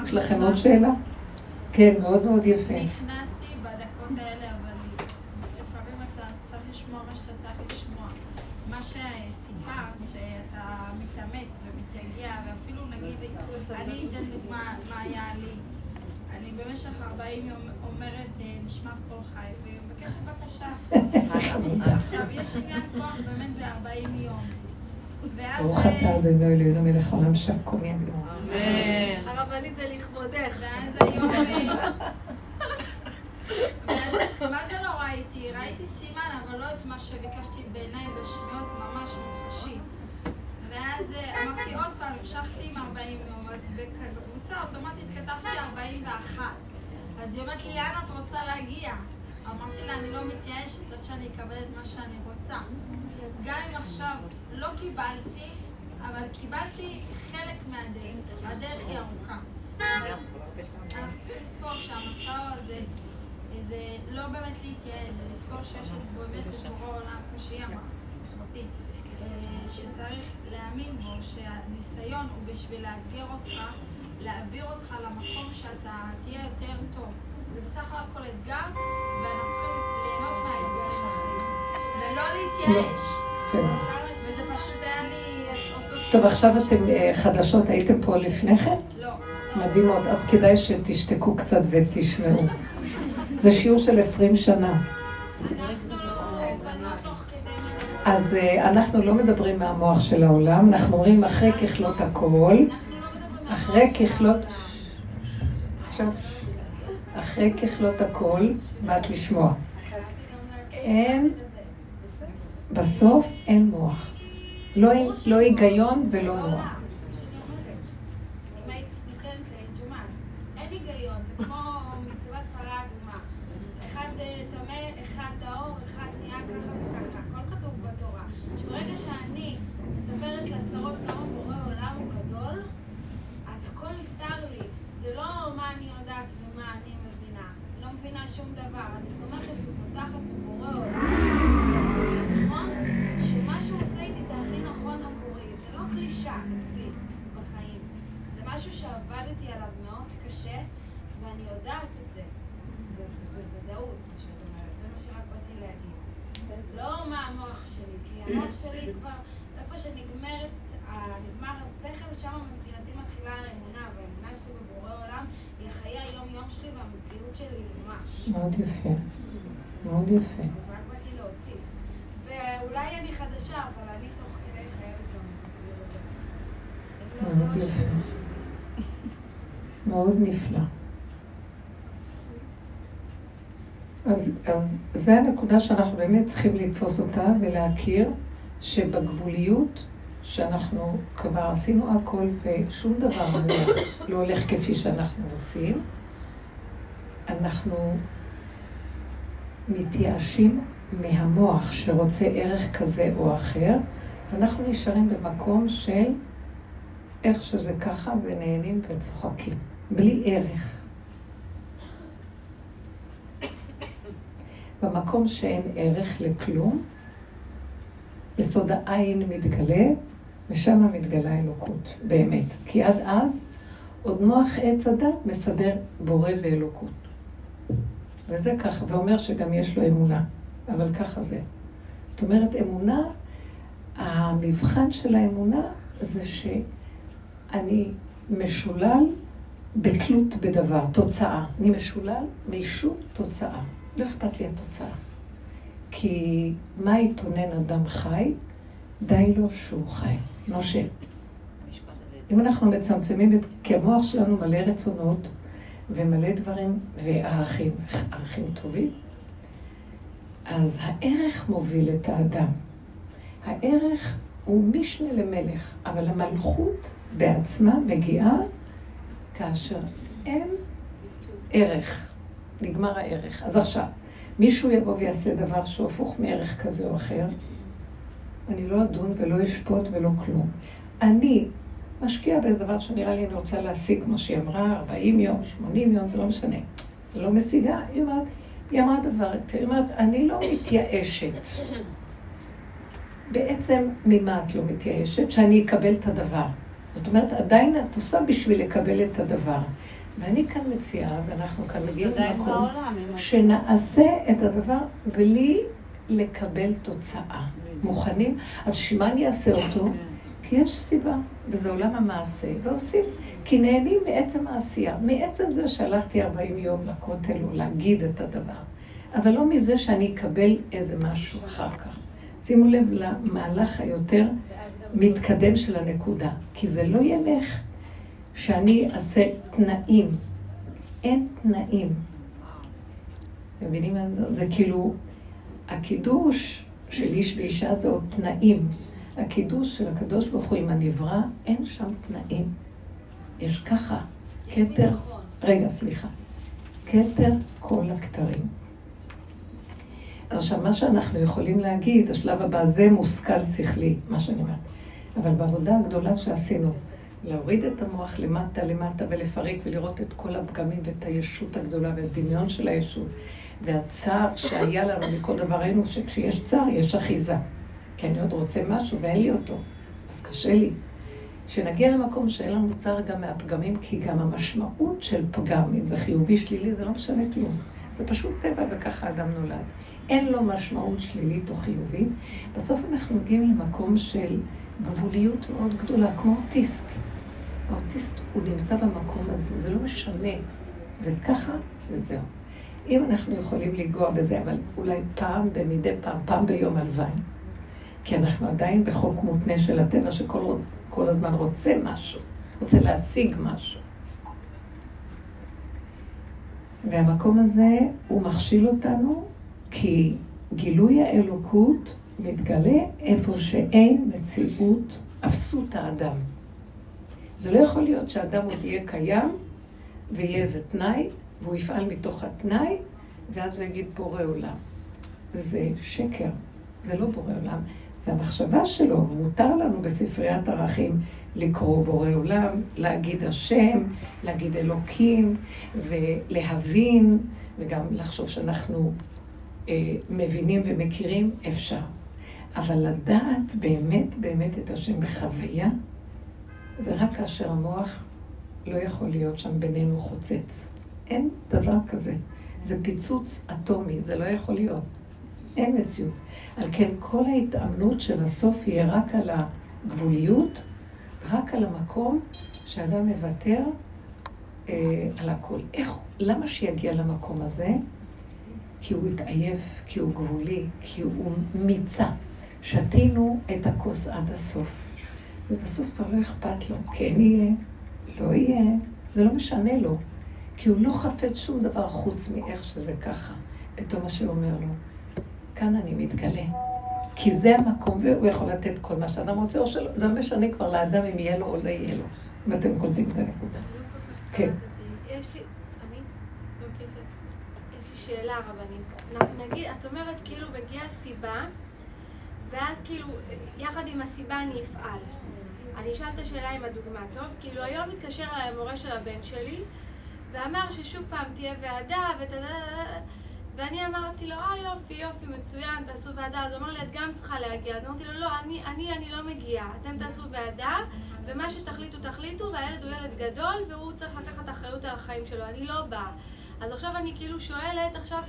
Speaker 1: יש לכם עוד שאלה? כן, מאוד מאוד יפה.
Speaker 4: נכנסתי בדקות האלה, אבל לפעמים אתה צריך לשמוע מה שאתה צריך לשמוע. מה שסיפרת, שאתה מתאמץ ומתייגע, ואפילו נגיד, אני אתן דוגמה מה היה לי. אני במשך 40 יום אומרת אה, נשמע כל חי, ומבקשת בקשה. עכשיו, יש עניין כוח באמת ב-40 יום.
Speaker 1: ברוך אתה אדוני אלוהינו מלך העולם שהכל ידוע.
Speaker 4: אמן. הרבנית זה לכבודך. ואז היום... מה זה לא ראיתי? ראיתי סימן, אבל לא את מה שביקשתי בעיניים גשמיות, ממש מוחשי. ואז אמרתי עוד פעם, המשכתי עם 40 יום, אז בקבוצה אוטומטית כתבתי 41. אז היא אומרת לי, לאן את רוצה להגיע? אמרתי לה, אני לא מתייאשת עד שאני אקבל את מה שאני רוצה. גם אם עכשיו לא קיבלתי, אבל קיבלתי חלק מהדרך, הדרך היא ארוכה. אנחנו צריכים לזכור שהמסע הזה זה לא באמת להתייעל, זה לזכור שיש את באמת בבורא עולם, כמו שהיא אמרה, אחותי, אה, שצריך להאמין בו, שהניסיון הוא בשביל לאתגר אותך, להעביר אותך למקום שאתה תהיה יותר טוב. זה בסך הכל אתגר, ואנחנו צריכים ליהנות מהאתגרים בחיים, ולא להתייאש.
Speaker 1: כן.
Speaker 4: וזה פשוט היה לי אותו...
Speaker 1: טוב, עכשיו אתם אה, חדשות, הייתם פה לפני כן?
Speaker 4: לא.
Speaker 1: מדהימות, אז כדאי שתשתקו קצת ותשמעו. זה שיעור של עשרים שנה. אז אה, אנחנו לא מדברים מהמוח של העולם, אנחנו אומרים אחרי ככלות הכל, אחרי ככלות... אחרי ככלות הכל, באת לשמוע. אין, בסוף אין מוח. לא, לא היגיון ולא מוח.
Speaker 5: דבר, אני סומכת ופותחת ובורא עולם, נכון? שמה שהוא עושה איתי זה הכי נכון עבורי. זה לא קלישה אצלי בחיים. זה משהו שעבדתי עליו מאוד קשה, ואני יודעת את זה. בוודאות, כשאת אומרת, זה מה שרק באתי להגיד.
Speaker 3: לא מה
Speaker 4: המוח שלי, כי המוח שלי כבר, איפה שנגמר השכל, שם מבחינתי מתחילה האמונה, והאמונה שלי בבורא עולם. היא חיי היום-יום שלי והמציאות שלי ממש.
Speaker 1: מאוד יפה. מאוד יפה.
Speaker 4: אז רק באתי להוסיף. ואולי אני חדשה, אבל אני תוך כדי חייבת גם
Speaker 1: מאוד יפה. מאוד נפלא. אז, אז זה הנקודה שאנחנו באמת צריכים לתפוס אותה ולהכיר שבגבוליות שאנחנו כבר עשינו הכל ושום דבר לא הולך כפי שאנחנו רוצים, אנחנו מתייאשים מהמוח שרוצה ערך כזה או אחר, ואנחנו נשארים במקום של איך שזה ככה ונהנים וצוחקים, בלי ערך. במקום שאין ערך לכלום, יסוד העין מתגלה, ושם מתגלה אלוקות, באמת. כי עד אז עוד מוח עץ הדת מסדר בורא ואלוקות. וזה ככה, ואומר שגם יש לו אמונה, אבל ככה זה. זאת אומרת, אמונה, המבחן של האמונה זה שאני משולל בתלות בדבר, תוצאה. אני משולל מישות תוצאה. לא אכפת לי התוצאה. כי מה יתונן אדם חי? די לו שהוא חי, נושם. אם אנחנו מצמצמים את... כי המוח שלנו מלא רצונות ומלא דברים וערכים, ערכים טובים, אז הערך מוביל את האדם. הערך הוא משנה למלך, אבל המלכות בעצמה מגיעה כאשר אין ערך. נגמר הערך. אז עכשיו, מישהו יבוא ויעשה דבר שהוא הפוך מערך כזה או אחר, אני לא אדון ולא אשפוט ולא כלום. אני משקיע באיזה דבר שנראה לי אני רוצה להשיג, כמו שהיא אמרה, 40 יום, 80 יום, זה לא משנה. זה לא משיגה. היא אומרת, היא אמרה דבר, היא אומרת, אני לא מתייאשת. בעצם, ממה את לא מתייאשת? שאני אקבל את הדבר. זאת אומרת, עדיין את עושה בשביל לקבל את הדבר. ואני כאן מציעה, ואנחנו כאן מגיעים למקום, שנעשה את הדבר בלי לקבל תוצאה. מוכנים? אז שמה אני אעשה אותו? כי יש סיבה, וזה עולם המעשה, ועושים. כי נהנים מעצם העשייה, מעצם זה שהלכתי 40 יום לכותל או להגיד את הדבר, אבל לא מזה שאני אקבל איזה משהו אחר כך. שימו לב למהלך היותר מתקדם של הנקודה, כי זה לא ילך שאני אעשה תנאים. אין תנאים. אתם מבינים? זה כאילו, הקידוש של איש ואישה זה עוד תנאים. הקידוש של הקדוש ברוך הוא עם הנברא, אין שם תנאים. יש ככה, כתר, רגע, סליחה. כתר כל הכתרים. עכשיו, מה שאנחנו יכולים להגיד, השלב הבא, זה מושכל שכלי, מה שאני אומרת. אבל בעבודה הגדולה שעשינו, להוריד את המוח למטה למטה ולפרק ולראות את כל הפגמים ואת הישות הגדולה והדמיון של הישות והצער שהיה לנו מכל דבר, ראינו שכשיש צער יש אחיזה. כי אני עוד רוצה משהו ואין לי אותו, אז קשה לי. שנגיע למקום שאין לנו צער גם מהפגמים, כי גם המשמעות של פגם, אם זה חיובי, שלילי, זה לא משנה כלום. זה פשוט טבע וככה אדם נולד. אין לו משמעות שלילית או חיובית. בסוף אנחנו מגיעים למקום של גבוליות מאוד גדולה, כמו אוטיסט. האוטיסט הוא נמצא במקום הזה, זה לא משנה, זה ככה וזהו. אם אנחנו יכולים לנגוע בזה, אבל אולי פעם במדי פעם, פעם ביום הלוואי. כי אנחנו עדיין בחוק מותנה של הטבע שכל רוצ, הזמן רוצה משהו, רוצה להשיג משהו. והמקום הזה, הוא מכשיל אותנו, כי גילוי האלוקות מתגלה איפה שאין מציאות אפסות האדם. זה לא יכול להיות שאדם עוד יהיה קיים ויהיה איזה תנאי, והוא יפעל מתוך התנאי, ואז הוא יגיד בורא עולם. זה שקר, זה לא בורא עולם, זה המחשבה שלו, ומותר לנו בספריית ערכים לקרוא בורא עולם, להגיד השם, להגיד אלוקים, ולהבין, וגם לחשוב שאנחנו אה, מבינים ומכירים, אפשר. אבל לדעת באמת באמת את השם בחוויה, זה רק כאשר המוח לא יכול להיות שם בינינו חוצץ. אין דבר כזה. זה פיצוץ אטומי, זה לא יכול להיות. אין מציאות. על כן כל ההתאמנות של הסוף יהיה רק על הגבוליות, רק על המקום שאדם מוותר אה, על הכל. איך, למה שיגיע למקום הזה? כי הוא התעייף, כי הוא גבולי, כי הוא מיצה. שתינו את הכוס עד הסוף. ובסוף כבר לא אכפת לו, כן יהיה, לא יהיה, זה לא משנה לו. כי הוא לא חפץ שום דבר חוץ מאיך שזה ככה. פתאום מה שאומר לו, כאן אני מתגלה. כי זה המקום, והוא יכול לתת כל מה שאדם רוצה, או שלא, זה לא משנה כבר לאדם אם יהיה לו או לא יהיה לו, אם אתם קולטים את הנקודה. כן.
Speaker 5: לא, שאלה רבנית. נגיד, את אומרת כאילו מגיעה סיבה, ואז כאילו, יחד עם הסיבה אני אפעל. אני אשאל את השאלה עם הדוגמה, טוב? כאילו היום מתקשר אליי המורה של הבן שלי, ואמר ששוב פעם תהיה ועדה, ואני אמרתי לו, אה יופי, יופי, מצוין, תעשו ועדה. אז הוא אמר לי, את גם צריכה להגיע. אז אמרתי לו, לא, אני, אני, אני לא מגיעה. אתם תעשו ועדה, ומה שתחליטו, תחליטו, והילד הוא ילד גדול, והוא צריך לקחת אחריות על החיים שלו. אני לא באה. אז עכשיו אני כאילו שואלת, עכשיו,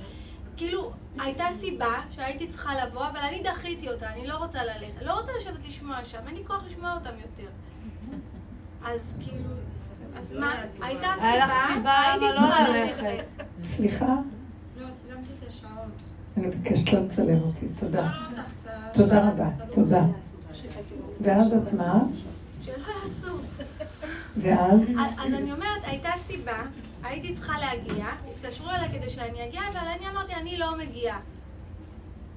Speaker 5: כאילו, הייתה סיבה שהייתי צריכה לבוא, אבל אני דחיתי אותה, אני לא רוצה ללכת. לא רוצה לשבת לשמוע שם, אין לי כוח לשמוע אותם יותר. אז כאילו... אז מה, הייתה סיבה,
Speaker 6: לא
Speaker 5: צריכה ללכת.
Speaker 1: סליחה?
Speaker 4: לא, צילמתי את השעות.
Speaker 1: אני מבקשת לא לצלם אותי, תודה.
Speaker 4: לא, לא,
Speaker 1: תודה רבה, תודה. ואז את מה?
Speaker 5: שלא יעשו.
Speaker 1: ואז?
Speaker 5: אז אני אומרת, הייתה סיבה, הייתי צריכה להגיע, התקשרו אליי כדי שאני אגיע, אבל אני אמרתי, אני לא מגיעה.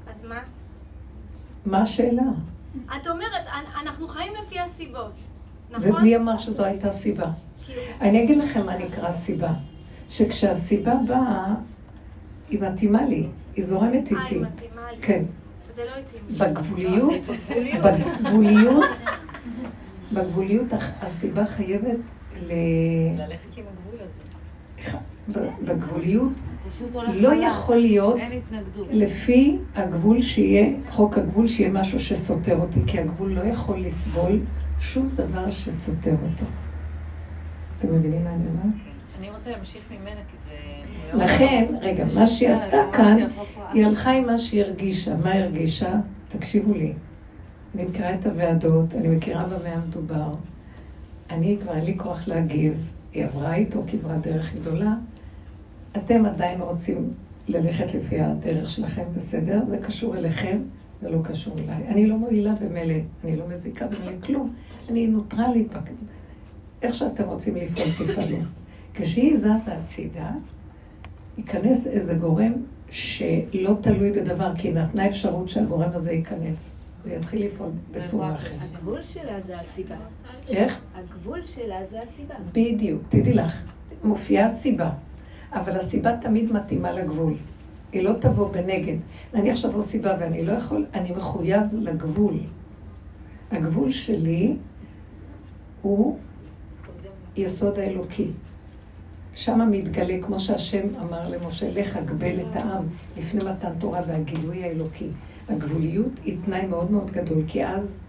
Speaker 5: אז מה?
Speaker 1: מה השאלה?
Speaker 5: את אומרת, אנ- אנחנו חיים לפי הסיבות, נכון?
Speaker 1: ומי אמר שזו הייתה סיבה? אני אגיד לכם מה נקרא סיבה. שכשהסיבה באה, היא מתאימה לי, היא זורמת
Speaker 5: אה,
Speaker 1: איתי.
Speaker 5: היא מתאימה לי.
Speaker 1: כן.
Speaker 5: זה לא התאים.
Speaker 1: בגבוליות, בגבוליות, בגבוליות הסיבה חייבת ל...
Speaker 6: ללכת עם הגבול הזה.
Speaker 1: בגבוליות לא. יכול להיות. לפי הגבול שיהיה, חוק הגבול שיהיה משהו שסותר אותי, כי הגבול לא יכול לסבול שום דבר שסותר אותו. אתם מבינים מה אני אומרת?
Speaker 2: אני רוצה להמשיך ממנה כי זה...
Speaker 1: לכן, רגע, מה שהיא עשתה כאן, היא הלכה עם מה שהיא הרגישה. מה הרגישה? תקשיבו לי. אני מכירה את הוועדות, אני מכירה במה המדובר. אני כבר אין לי כוח להגיב. היא עברה איתו כברת דרך גדולה. אתם עדיין רוצים ללכת לפי הדרך שלכם, בסדר? זה קשור אליכם, זה לא קשור אליי. אני לא מועילה במילא, אני לא מזיקה במילא כלום. אני נוטרלית. איך שאתם רוצים לפעול, תפעלו. כשהיא זזה הצידה, ייכנס איזה גורם שלא תלוי בדבר, כי היא נתנה אפשרות שהגורם הזה ייכנס. זה יתחיל לפעול בצורה אחרת.
Speaker 7: הגבול שלה זה הסיבה.
Speaker 1: איך?
Speaker 7: הגבול שלה זה הסיבה.
Speaker 1: בדיוק, תדעי לך, מופיעה סיבה, אבל הסיבה תמיד מתאימה לגבול. היא לא תבוא בנגד. נניח שתבוא סיבה ואני לא יכול, אני מחויב לגבול. הגבול שלי הוא יסוד האלוקי. שם מתגלה, כמו שהשם אמר למשה, לך אגבל את העם לפני מתן תורה והגילוי האלוקי. הגבוליות היא תנאי מאוד מאוד גדול, כי אז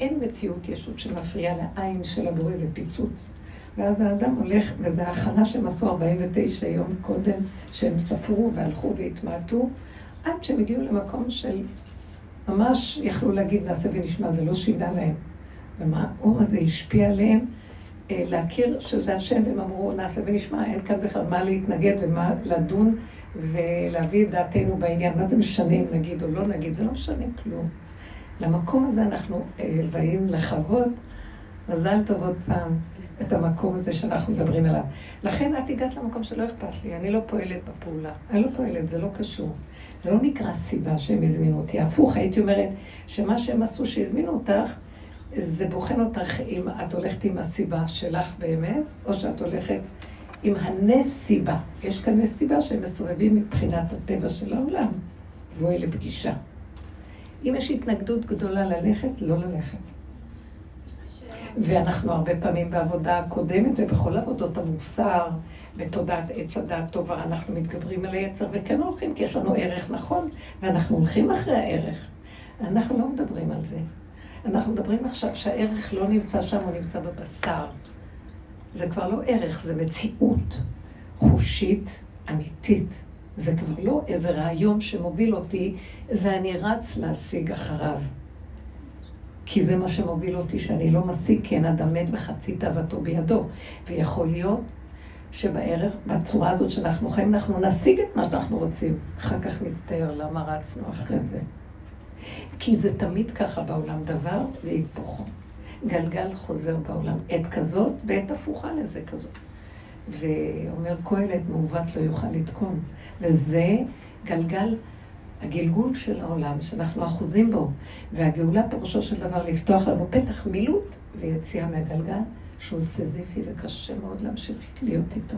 Speaker 1: אין מציאות ישות שמפריעה לעין של הבורא, זה פיצוץ. ואז האדם הולך, וזו ההכנה שהם עשו 49 יום קודם, שהם ספרו והלכו והתמעטו, עד שהם הגיעו למקום של ממש יכלו להגיד נעשה ונשמע, זה לא שינה להם. ומה האור הזה השפיע עליהם, להכיר שזה השם, והם אמרו נעשה ונשמע, אין כאן בכלל מה להתנגד ומה לדון ולהביא את דעתנו בעניין. מה זה משנה אם נגיד או לא נגיד? זה לא משנה כלום. למקום הזה אנחנו אה, באים לחוות, מזל טוב עוד פעם, את המקום הזה שאנחנו מדברים עליו. לכן את הגעת למקום שלא אכפת לי, אני לא פועלת בפעולה. אני לא פועלת, זה לא קשור. זה לא נקרא סיבה שהם הזמינו אותי. הפוך, הייתי אומרת שמה שהם עשו שהזמינו אותך, זה בוחן אותך אם את הולכת עם הסיבה שלך באמת, או שאת הולכת עם הנס סיבה. יש כאן נס סיבה שהם מסובבים מבחינת הטבע של העולם. בואי לפגישה. אם יש התנגדות גדולה ללכת, לא ללכת. ואנחנו הרבה פעמים בעבודה הקודמת ובכל עבודות המוסר, בתודעת עץ הדעת טובה, אנחנו מתגברים על היצר וכן הולכים, כי יש לנו ערך נכון, ואנחנו הולכים אחרי הערך. אנחנו לא מדברים על זה. אנחנו מדברים עכשיו שהערך לא נמצא שם, הוא נמצא בבשר. זה כבר לא ערך, זה מציאות חושית, אמיתית, זה כבר לא איזה רעיון שמוביל אותי ואני רץ להשיג אחריו. כי זה מה שמוביל אותי, שאני לא משיג, אין אדם מת וחצי תאוותו בידו. ויכול להיות שבערך, בצורה הזאת שאנחנו חיים, אנחנו נשיג את מה שאנחנו רוצים. אחר כך נצטער למה רצנו אחרי זה. כי זה תמיד ככה בעולם, דבר והיפוכו. גלגל חוזר בעולם, עת כזאת ועת הפוכה לזה כזאת. ואומר קהלת, מעוות לא יוכל לתקון. וזה גלגל, הגלגול של העולם, שאנחנו אחוזים בו. והגאולה פירושו של דבר לפתוח לנו פתח מילוט ויציאה מהגלגל, שהוא סזיפי וקשה מאוד להמשיך להיות איתו.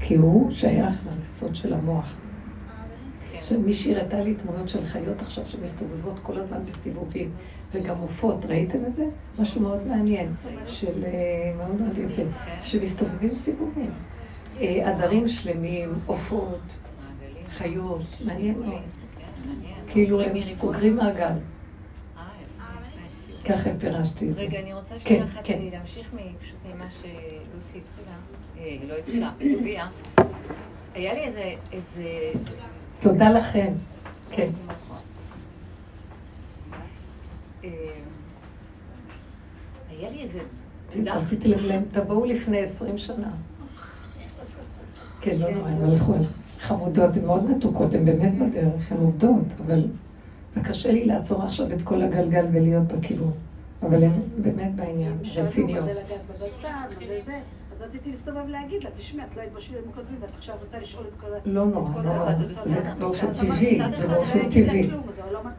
Speaker 1: כי הוא שייך ליסוד של המוח. שמישהי הראתה לי תמונות של חיות עכשיו שמסתובבות כל הזמן בסיבובים, וגם עופות, ראיתם את זה? משהו מאוד מעניין, של אה, מאוד מאוד יפה, שמסתובבים סיבובים. אה, עדרים שלמים, עופות, חיות, מעניין מאוד. כאילו הם סוגרים מעגל. ככה פירשתי את זה.
Speaker 2: רגע, אני רוצה שנייה אחת להמשיך פשוט ממה שלוסי התחילה, אה, לא התחילה, הביאה. היה לי איזה...
Speaker 1: תודה לכם. כן.
Speaker 2: אה, היה לי איזה...
Speaker 1: רציתי להגיד להם, תבואו לפני עשרים שנה. כן, לא נורא, הם הלכו חמודות, הן מאוד מתוקות, הן באמת בדרך, הן עובדות, אבל זה קשה לי לעצור עכשיו את כל הגלגל ולהיות בכיוון. אבל הן באמת בעניין, רציניות.
Speaker 3: זה. רציתי להסתובב להגיד לה, תשמעי, את לא היית בשיעורים הקודמים, ואת עכשיו רוצה לשאול את כל ה...
Speaker 1: לא נורא, לא נורא. זה באופן טבעי, זה באופן טבעי.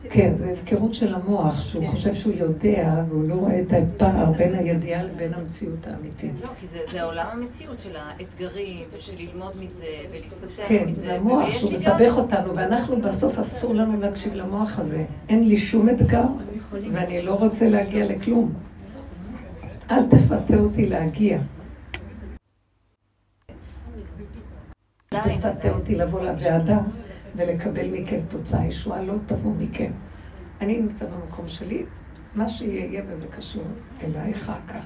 Speaker 1: כן, זה הפקרות של המוח, שהוא חושב שהוא יודע, והוא לא רואה את הפער בין הידיעה לבין המציאות האמיתית.
Speaker 2: לא, כי זה עולם המציאות של האתגרים, ושל ללמוד מזה, ולהתפתח
Speaker 1: כן, מזה. כן, זה המוח שהוא מסבך אותנו, ואנחנו בסוף אסור לנו להקשיב למוח הזה. אין לי שום אתגר, ואני לא רוצה להגיע לכלום. אל תפתה אותי להגיע. תפתה אותי לבוא לוועדה ולקבל מכם תוצאה. ישועה לא תבוא מכם. אני נמצא במקום שלי, מה שיהיה יהיה וזה קשור אליי אחר כך.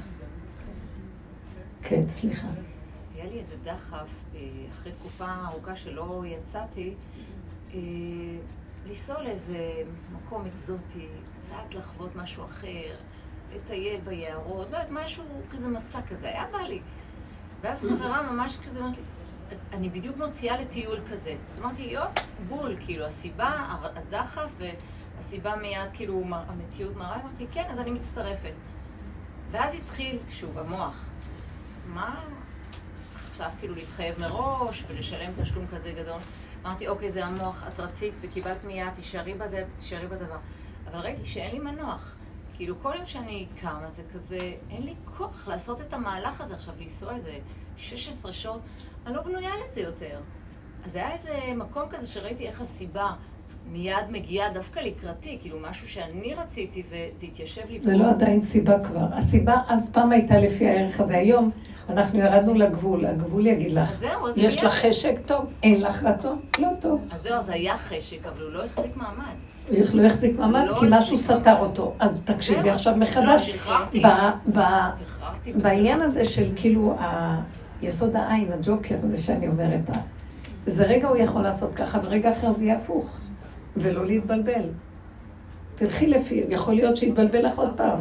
Speaker 1: כן, סליחה.
Speaker 2: היה לי איזה דחף, אה, אחרי תקופה ארוכה שלא יצאתי, אה, לנסוע לאיזה מקום אקזוטי, קצת לחוות משהו אחר, לטייל ביערות, לא יודעת, משהו כזה מסע כזה, היה בא לי. ואז חברה ממש כזה אמרת לי, אני בדיוק מוציאה לטיול כזה. אז אמרתי, יופ, בול, כאילו, הסיבה, הדחף והסיבה מיד, כאילו, המציאות מראה, אמרתי, כן, אז אני מצטרפת. ואז התחיל, שוב, המוח. מה עכשיו, כאילו, להתחייב מראש ולשלם תשלום כזה גדול? אמרתי, אוקיי, זה המוח, את רצית וקיבלת מיד, תישארי בזה, תישארי בדבר. אבל ראיתי שאין לי מנוח. כאילו, כל יום שאני קמה זה כזה, אין לי כוח לעשות את המהלך הזה עכשיו, לנסוע איזה 16 שעות. אני לא בנויה לזה יותר. אז היה איזה מקום כזה שראיתי איך הסיבה מיד מגיעה דווקא לקראתי, כאילו משהו שאני רציתי וזה התיישב לי.
Speaker 1: זה לא עדיין סיבה כבר. הסיבה אז פעם הייתה לפי הערך הזה. היום אנחנו ירדנו לגבול, הגבול יגיד לך, אז זהו, אז יש לך חשק טוב, אין לך רצון, לא טוב.
Speaker 2: אז זהו, זה היה חשק, אבל הוא לא החזיק מעמד.
Speaker 1: איך לא החזיק מעמד? לא כי משהו סתר אותו. אז תקשיבי עכשיו מחדש.
Speaker 2: לא, שחררתי.
Speaker 1: בעניין הזה של כאילו יסוד העין, הג'וקר הזה שאני אומרת, זה רגע הוא יכול לעשות ככה, ורגע אחר זה יהיה הפוך, ולא להתבלבל. תלכי לפי, יכול להיות שיתבלבל לך עוד פעם.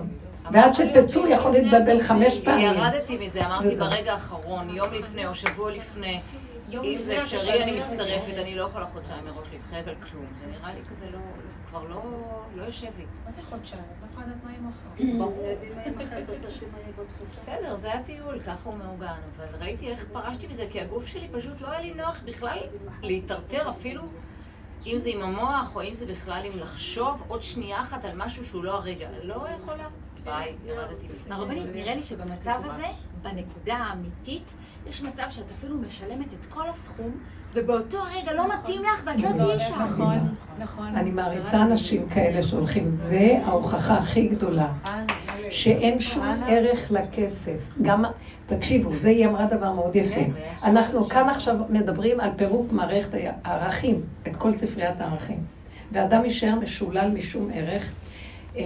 Speaker 1: ועד שתצאו יכול להתבלבל חמש פעמים.
Speaker 2: ירדתי מזה, אמרתי ברגע האחרון, יום לפני או שבוע לפני, אם זה אפשרי, אני מצטרפת, אני לא יכולה חודשיים מראש להתחייב על כלום. זה נראה לי כזה לא, כבר לא, לא יושב לי.
Speaker 6: מה זה חודשיים? את לא יכולה לדעת מה יהיה מחר.
Speaker 2: בסדר, זה הטיול, ככה הוא מעוגן. אבל ראיתי איך פרשתי מזה, כי הגוף שלי פשוט לא היה לי נוח בכלל להיטרטר אפילו. אם זה עם המוח, או אם זה בכלל עם לחשוב עוד שנייה אחת על משהו שהוא לא הרגע. לא יכולה. ביי, ירדתי מזה.
Speaker 6: הרבנית, נראה לי שבמצב הזה, בנקודה האמיתית, יש מצב שאת אפילו משלמת את כל הסכום, ובאותו רגע לא מתאים לך ואת לא תהיי שם. נכון,
Speaker 1: נכון. אני מעריצה אנשים כאלה שהולכים, זה ההוכחה הכי גדולה, שאין שום ערך לכסף. גם, תקשיבו, זה היא אמרה דבר מאוד יפה. כן, אנחנו כאן עכשיו מדברים על פירוק מערכת הערכים, את כל ספריית הערכים. ואדם יישאר משולל משום ערך. אה,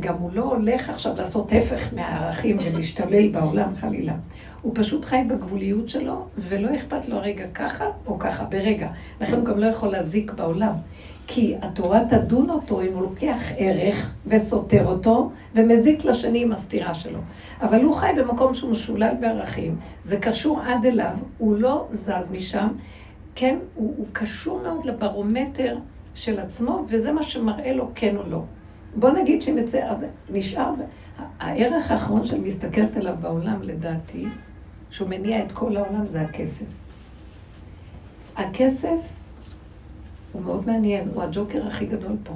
Speaker 1: גם הוא לא הולך עכשיו לעשות הפך מהערכים ולהשתולל בעולם חלילה. הוא פשוט חי בגבוליות שלו, ולא אכפת לו הרגע ככה או ככה, ברגע. לכן הוא גם לא יכול להזיק בעולם. כי התורה תדון אותו אם הוא לוקח ערך וסותר אותו ומזיק לשני עם הסתירה שלו. אבל הוא חי במקום שהוא משולל בערכים, זה קשור עד אליו, הוא לא זז משם, כן, הוא, הוא קשור מאוד לברומטר של עצמו, וזה מה שמראה לו כן או לא. בוא נגיד שנצא, אז נשאר, הערך האחרון שאני מסתכלת עליו בעולם, לדעתי, שהוא מניע את כל העולם, זה הכסף. הכסף הוא מאוד מעניין, הוא הג'וקר הכי גדול פה.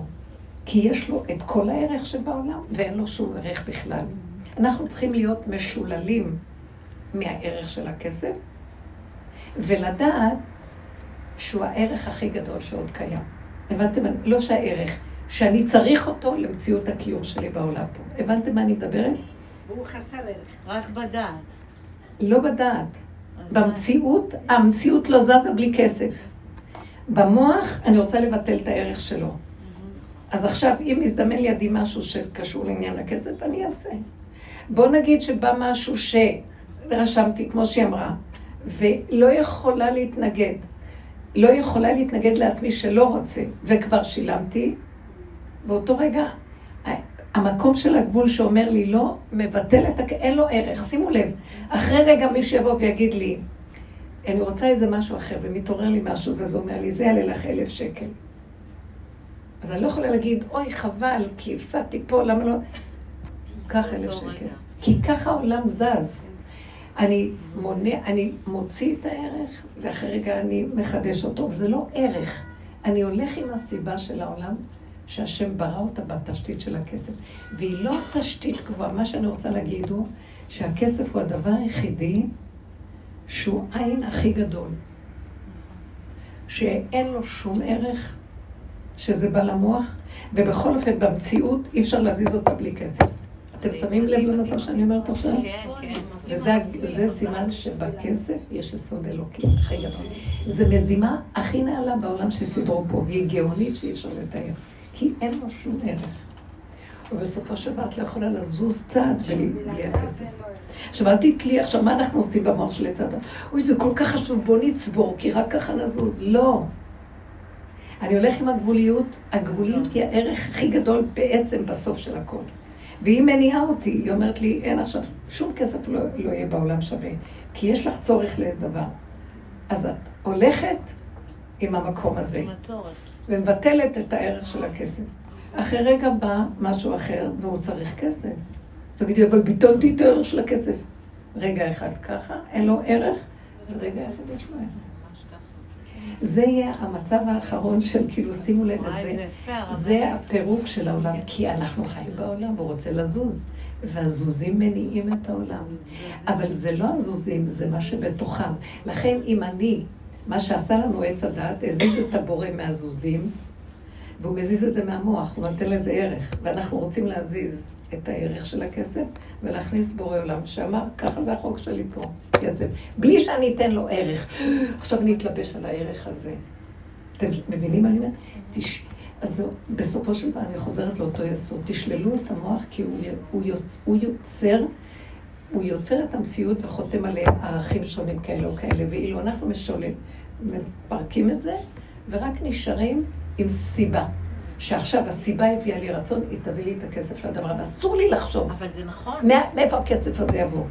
Speaker 1: כי יש לו את כל הערך שבעולם, ואין לו שום ערך בכלל. אנחנו צריכים להיות משוללים מהערך של הכסף, ולדעת שהוא הערך הכי גדול שעוד קיים. הבנתם? לא שהערך, שאני צריך אותו למציאות הקיום שלי בעולם פה. הבנתם מה אני מדברת?
Speaker 3: והוא חסר ערך.
Speaker 6: רק בדעת.
Speaker 1: לא בדעת. במציאות, המציאות לא זזה בלי כסף. במוח, אני רוצה לבטל את הערך שלו. אז עכשיו, אם יזדמן לידי משהו שקשור לעניין הכסף, אני אעשה. בוא נגיד שבא משהו שרשמתי, כמו שהיא אמרה, ולא יכולה להתנגד. לא יכולה להתנגד לעצמי שלא רוצה, וכבר שילמתי, באותו רגע, המקום של הגבול שאומר לי לא, מבטל את הכ... אין לו ערך. שימו לב, אחרי רגע מישהו יבוא ויגיד לי, אני רוצה איזה משהו אחר, ומתעורר לי משהו, וזה אומר לי, זה יעלה לך אלף שקל. אז אני לא יכולה להגיד, אוי, חבל, כי הפסדתי פה, למה לא... קח אלף שקל. כי ככה העולם זז. אני מונה, אני מוציא את הערך, ואחרי רגע אני מחדש אותו, וזה לא ערך. אני הולך עם הסיבה של העולם, שהשם ברא אותה בתשתית של הכסף. והיא לא תשתית גבוהה. מה שאני רוצה להגיד הוא שהכסף הוא הדבר היחידי שהוא עין הכי גדול. שאין לו שום ערך, שזה בא למוח, ובכל אופן במציאות אי אפשר להזיז אותה בלי כסף. אתם שמים לב למצב שאני אומרת עכשיו?
Speaker 2: כן, כן.
Speaker 1: וזה סימן שבכסף יש יסוד אלוקי הכי גדול. זה מזימה הכי נעלה בעולם שסידרו פה, והיא גאונית שאי אפשר לתאר. כי אין לו שום ערך. ובסופו של דבר את לא יכולה לזוז צעד בלי, בלי הכסף. עכשיו אל תתלי, עכשיו מה אנחנו עושים במוח של הצד? אוי, זה כל כך חשוב, בוא נצבור, כי רק ככה נזוז. לא. אני הולך עם הגבוליות, הגבוליות היא הערך הכי גדול בעצם בסוף של הכל. והיא מניעה אותי, היא אומרת לי, אין עכשיו, שום כסף לא, לא יהיה בעולם שווה, כי יש לך צורך לאיזה דבר. אז את הולכת עם המקום הזה. ומבטלת את הערך של הכסף. אחרי רגע בא משהו אחר, והוא צריך כסף. תגידי, אבל ביטלתי את הערך של הכסף. רגע אחד ככה, אין לו ערך, ורגע אחד יש לו ערך. זה יהיה המצב האחרון של כאילו, שימו לב, זה, זה הפירוק של העולם, כי אנחנו חיים בעולם והוא רוצה לזוז, והזוזים מניעים את העולם. אבל זה לא הזוזים, זה מה שבתוכם. לכן אם אני מה שעשה לנו עץ הדעת, הזיז את הבורא מהזוזים, והוא מזיז את זה מהמוח, הוא נותן לזה ערך. ואנחנו רוצים להזיז את הערך של הכסף ולהכניס בורא עולם שאמר, ככה זה החוק שלי פה, כסף. בלי שאני אתן לו ערך. עכשיו אני אתלבש על הערך הזה. אתם מבינים מה אני אומרת? תש... אז בסופו של דבר אני חוזרת לאותו יסוד. תשללו את המוח כי הוא, הוא, הוא יוצר הוא יוצר את המציאות וחותם עליה ערכים שונים כאלה או כאלה, ואילו אנחנו משולים, מפרקים את זה, ורק נשארים עם סיבה. שעכשיו הסיבה הביאה לי רצון, היא תביא לי את הכסף לדבר הזה. אסור לי לחשוב.
Speaker 2: אבל זה נכון.
Speaker 1: מאיפה הכסף הזה יבוא?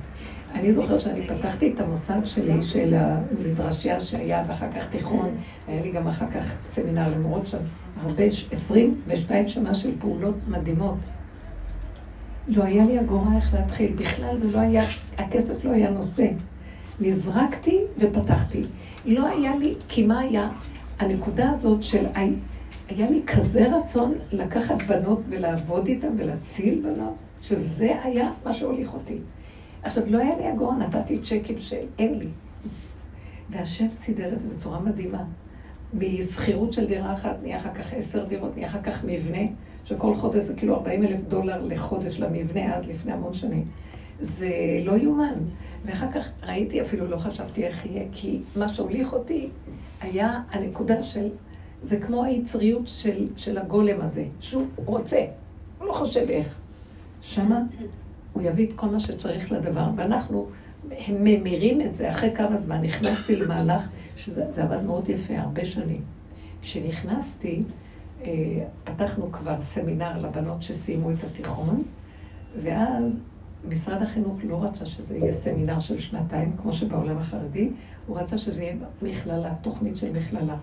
Speaker 1: אני זוכר שאני פתחתי את המוסד שלי של המדרשייה שהיה, ואחר כך תיכון, היה לי גם אחר כך סמינר למרות שם, הרבה, עשרים ושתיים שנה של פעולות מדהימות. לא היה לי אגורה איך להתחיל. בכלל זה לא היה, הכסף לא היה נושא. נזרקתי ופתחתי. לא היה לי, כי מה היה? הנקודה הזאת של, היה לי כזה רצון לקחת בנות ולעבוד איתן ולהציל בנות, שזה היה מה שהוליך אותי. עכשיו, לא היה לי אגורה, נתתי צ'קים שאין לי. והשם סידר את זה בצורה מדהימה. משכירות של דירה אחת נהיה אחר כך עשר דירות, נהיה אחר כך מבנה. שכל חודש זה כאילו 40 אלף דולר לחודש למבנה, אז לפני המון שנים. זה לא יאומן. ואחר כך ראיתי, אפילו לא חשבתי איך יהיה, כי מה שהוליך אותי היה הנקודה של, זה כמו היצריות של, של הגולם הזה, שהוא רוצה. הוא לא חושב איך. שמה הוא יביא את כל מה שצריך לדבר, ואנחנו ממירים את זה אחרי כמה זמן. נכנסתי למהלך, שזה עבד מאוד יפה, הרבה שנים. כשנכנסתי, אה, פתחנו כבר סמינר לבנות שסיימו את התיכון, ואז משרד החינוך לא רצה שזה יהיה סמינר של שנתיים, כמו שבעולם החרדי, הוא רצה שזה יהיה מכללה, תוכנית של מכללה.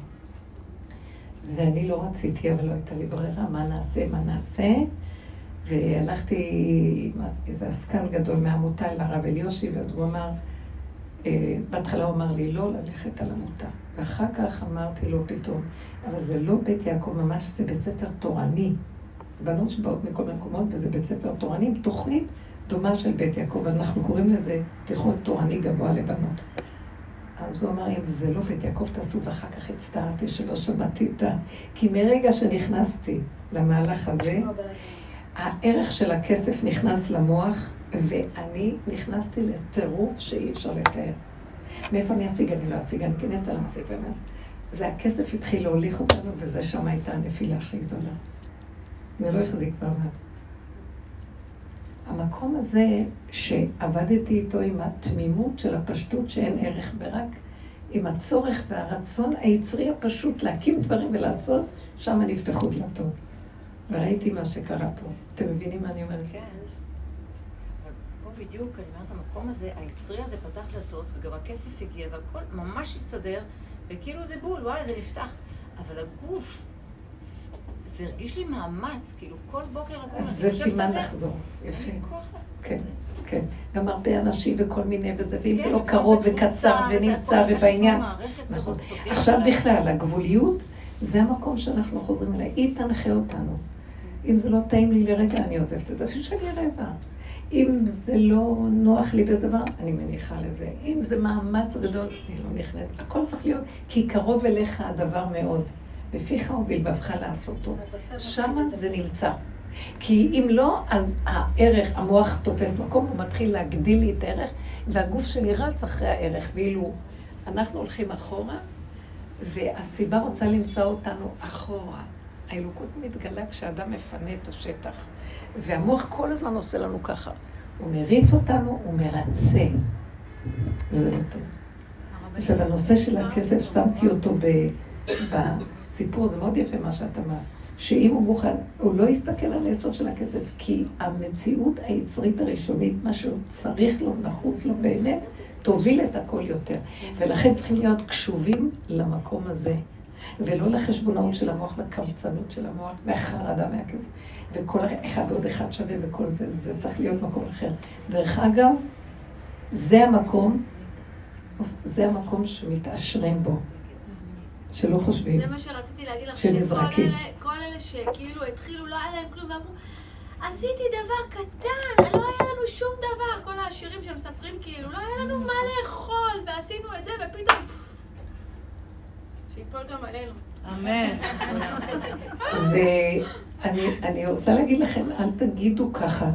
Speaker 1: ואני לא רציתי, אבל לא הייתה לי ברירה, מה נעשה, מה נעשה. והלכתי עם איזה עסקן גדול מהעמותה אל הרב אליושי, ואז הוא אמר, אה, בהתחלה הוא אמר לי לא ללכת על עמותה. ואחר כך אמרתי לו פתאום, אבל זה לא בית יעקב ממש, זה בית ספר תורני. בנות שבאות מכל מקומות, וזה בית ספר תורני עם תוכנית דומה של בית יעקב, אנחנו קוראים לזה תיכון תורני גבוה לבנות. אז הוא אמר, אם זה לא בית יעקב תעשו, ואחר כך הצטערתי שלא שמעתי את ה... כי מרגע שנכנסתי למהלך הזה, הערך של הכסף נכנס למוח, ואני נכנסתי לטירוף שאי אפשר לתאר. מאיפה אני אשיג? אני לא אשיג, אני אכנס על המסיק ומס. זה הכסף התחיל להוליך אותנו, וזה שם הייתה הנפילה הכי גדולה. זה לא החזיק מעמד. המקום הזה שעבדתי איתו עם התמימות של הפשטות שאין ערך ברק, עם הצורך והרצון היצרי הפשוט להקים דברים ולעשות, שם נפתחו דלתות. וראיתי מה שקרה פה. אתם מבינים מה אני אומרת?
Speaker 2: כן. בדיוק, אני אומרת, המקום הזה, היצרי הזה פתח דלתות, וגם הכסף הגיע, והכל ממש הסתדר, וכאילו זה בול, וואלה, זה נפתח. אבל הגוף, זה הרגיש לי מאמץ, כאילו כל בוקר לקום,
Speaker 1: זה סימן לחזור, יפה. כן, כן. גם הרבה אנשים וכל מיני וזה, ואם זה
Speaker 2: כן,
Speaker 1: לא קרוב וקצר ונמצא ובעניין. נכון. עכשיו בכלל, הגבוליות, זה המקום שאנחנו חוזרים אליי. היא תנחה אותנו. אם זה לא טעים לי לרגע, אני עוזבת את זה, אפילו שאני רעבה. אם זה לא נוח לי באיזה דבר, אני מניחה לזה. אם זה מאמץ גדול, אני לא נכנסת. הכל צריך להיות, כי קרוב אליך הדבר מאוד. בפיך ובלבבך לעשותו. שם זה נמצא. כי אם לא, אז הערך, המוח תופס מקום, הוא מתחיל להגדיל לי את הערך, והגוף שלי רץ אחרי הערך. ואילו אנחנו הולכים אחורה, והסיבה רוצה למצוא אותנו אחורה. האלוקות מתגלה כשאדם מפנה את השטח. והמוח כל הזמן עושה לנו ככה. הוא מריץ אותנו, הוא מרצה. וזה לא טוב. עכשיו, הנושא של הכסף, שמתי אותו בסיפור, זה מאוד יפה מה שאת אמרת. שאם הוא מוכן, הוא לא יסתכל על היסוד של הכסף, כי המציאות היצרית הראשונית, מה שהוא צריך לו, נחוץ לו באמת, תוביל את הכל יותר. ולכן צריכים להיות קשובים למקום הזה. ולא לחשבונאות של המוח והקמצנות של המוח והחרדה מהכסף. וכל אחד ועוד אחד שווה וכל זה, זה צריך להיות מקום אחר. דרך אגב, זה המקום, זה המקום שמתעשרים בו, שלא חושבים,
Speaker 5: זה מה שרציתי להגיד לך,
Speaker 1: שנזרקים.
Speaker 5: שכל אלה, כל אלה שכאילו התחילו, לא היה להם כלום, ואמרו, עשיתי דבר קטן, לא היה לנו שום דבר, כל העשירים שמספרים כאילו, לא היה לנו מה לאכול, ועשינו את זה, ופתאום... שיפול גם עלינו.
Speaker 6: אמן.
Speaker 1: זה, אני, אני רוצה להגיד לכם, אל תגידו ככה.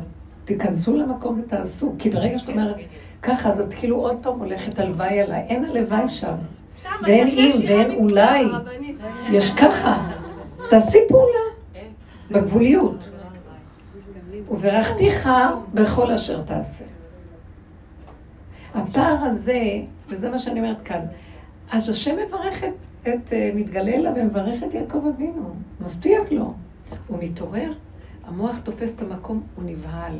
Speaker 1: תיכנסו למקום ותעשו, כי ברגע שאת אומרת ככה, אז את כאילו עוד פעם הולכת הלוואי עליי. אין הלוואי שם. ואין אם ואין אולי. יש ככה. תעשי פעולה בגבוליות. וברכתיך בכל אשר תעשה. הפער הזה, וזה מה שאני אומרת כאן, אז השם מברך את, את אה, מתגלה אליו ומברך את יעקב אבינו, מבטיח לו. הוא מתעורר, המוח תופס את המקום, הוא נבהל.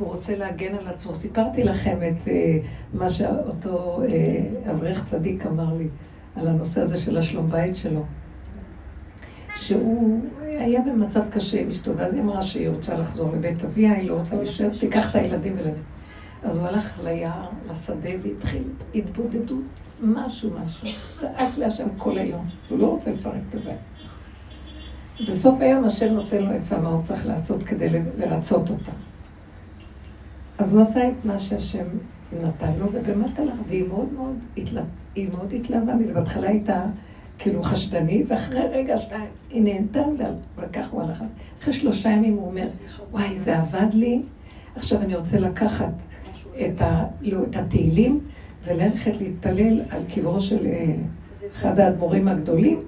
Speaker 1: והוא רוצה להגן על עצמו. סיפרתי לכם את אה, מה שאותו אה, אברך צדיק אמר לי על הנושא הזה של השלום בית שלו. שהוא היה במצב קשה עם אשתו, ואז היא אמרה שהיא רוצה לחזור לבית אביה, היא לא רוצה להישאר, תיקח את הילדים ולב. אז הוא הלך ליער, לשדה, והתחיל התבודדות, משהו, משהו. צעק להשם כל היום, שהוא לא רוצה לפרק את הבית. בסוף היום השם נותן לו עצה מה הוא צריך לעשות כדי לרצות אותה. אז הוא עשה את מה שהשם נתן לו, ובאמת הלך, והיא מאוד מאוד, התלה... מאוד התלהבה מזה. בהתחלה הייתה כאילו חשדנית, ואחרי רגע, שתיים, היא נהנתה, וכך הוא הלך. אחרי שלושה ימים הוא אומר, וואי, זה עבד לי, עכשיו אני רוצה לקחת את, ה... לא, את התהילים וללכת להתפלל על קברו של אה, אחד האדמו"רים הגדולים,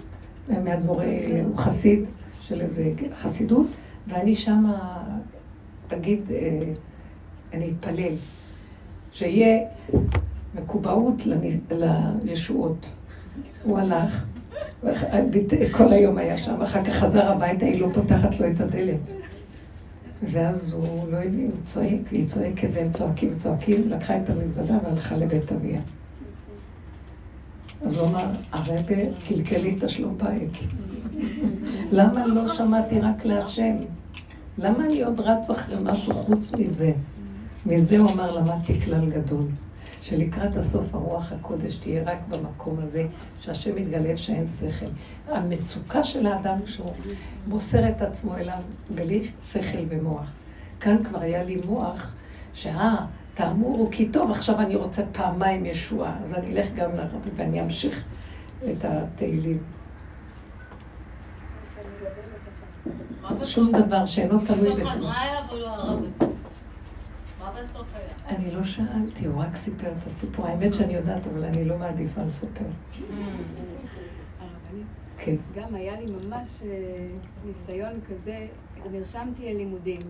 Speaker 1: מאדמו"רי, הוא חסיד של איזה חסידות, ואני שמה אגיד, אה, אני אתפלל, שיהיה מקובעות לישועות. הוא הלך, כל היום היה שם, אחר כך חזר הביתה, היא לא פותחת לו את הדלת. ואז הוא לא הבין, הוא צועק, והיא צועקת, והם צועקים וצועקים, לקחה את המזוודה והלכה לבית אביה. אז הוא אמר, הרבה קלקל לי השלום בית. למה לא שמעתי רק להשם? למה אני עוד רץ אחרי משהו חוץ מזה? מזה הוא אמר, למדתי כלל גדול. שלקראת הסוף הרוח הקודש תהיה רק במקום הזה, שהשם מתגלה שאין שכל. המצוקה של האדם שהוא מוסר את עצמו אליו בלי שכל ומוח. כאן כבר היה לי מוח, שאה, תאמור הוא כי טוב, עכשיו אני רוצה פעמיים ישועה. אז אני אלך גם לרבי ואני אמשיך את התהילים. שום דבר שאינו תלוי
Speaker 8: בסוף
Speaker 1: אני לא שאלתי, הוא רק סיפר את הסיפור. האמת שאני יודעת, אבל אני לא מעדיפה לספר.
Speaker 9: כן. גם היה לי ממש אה, ניסיון כזה, נרשמתי ללימודים.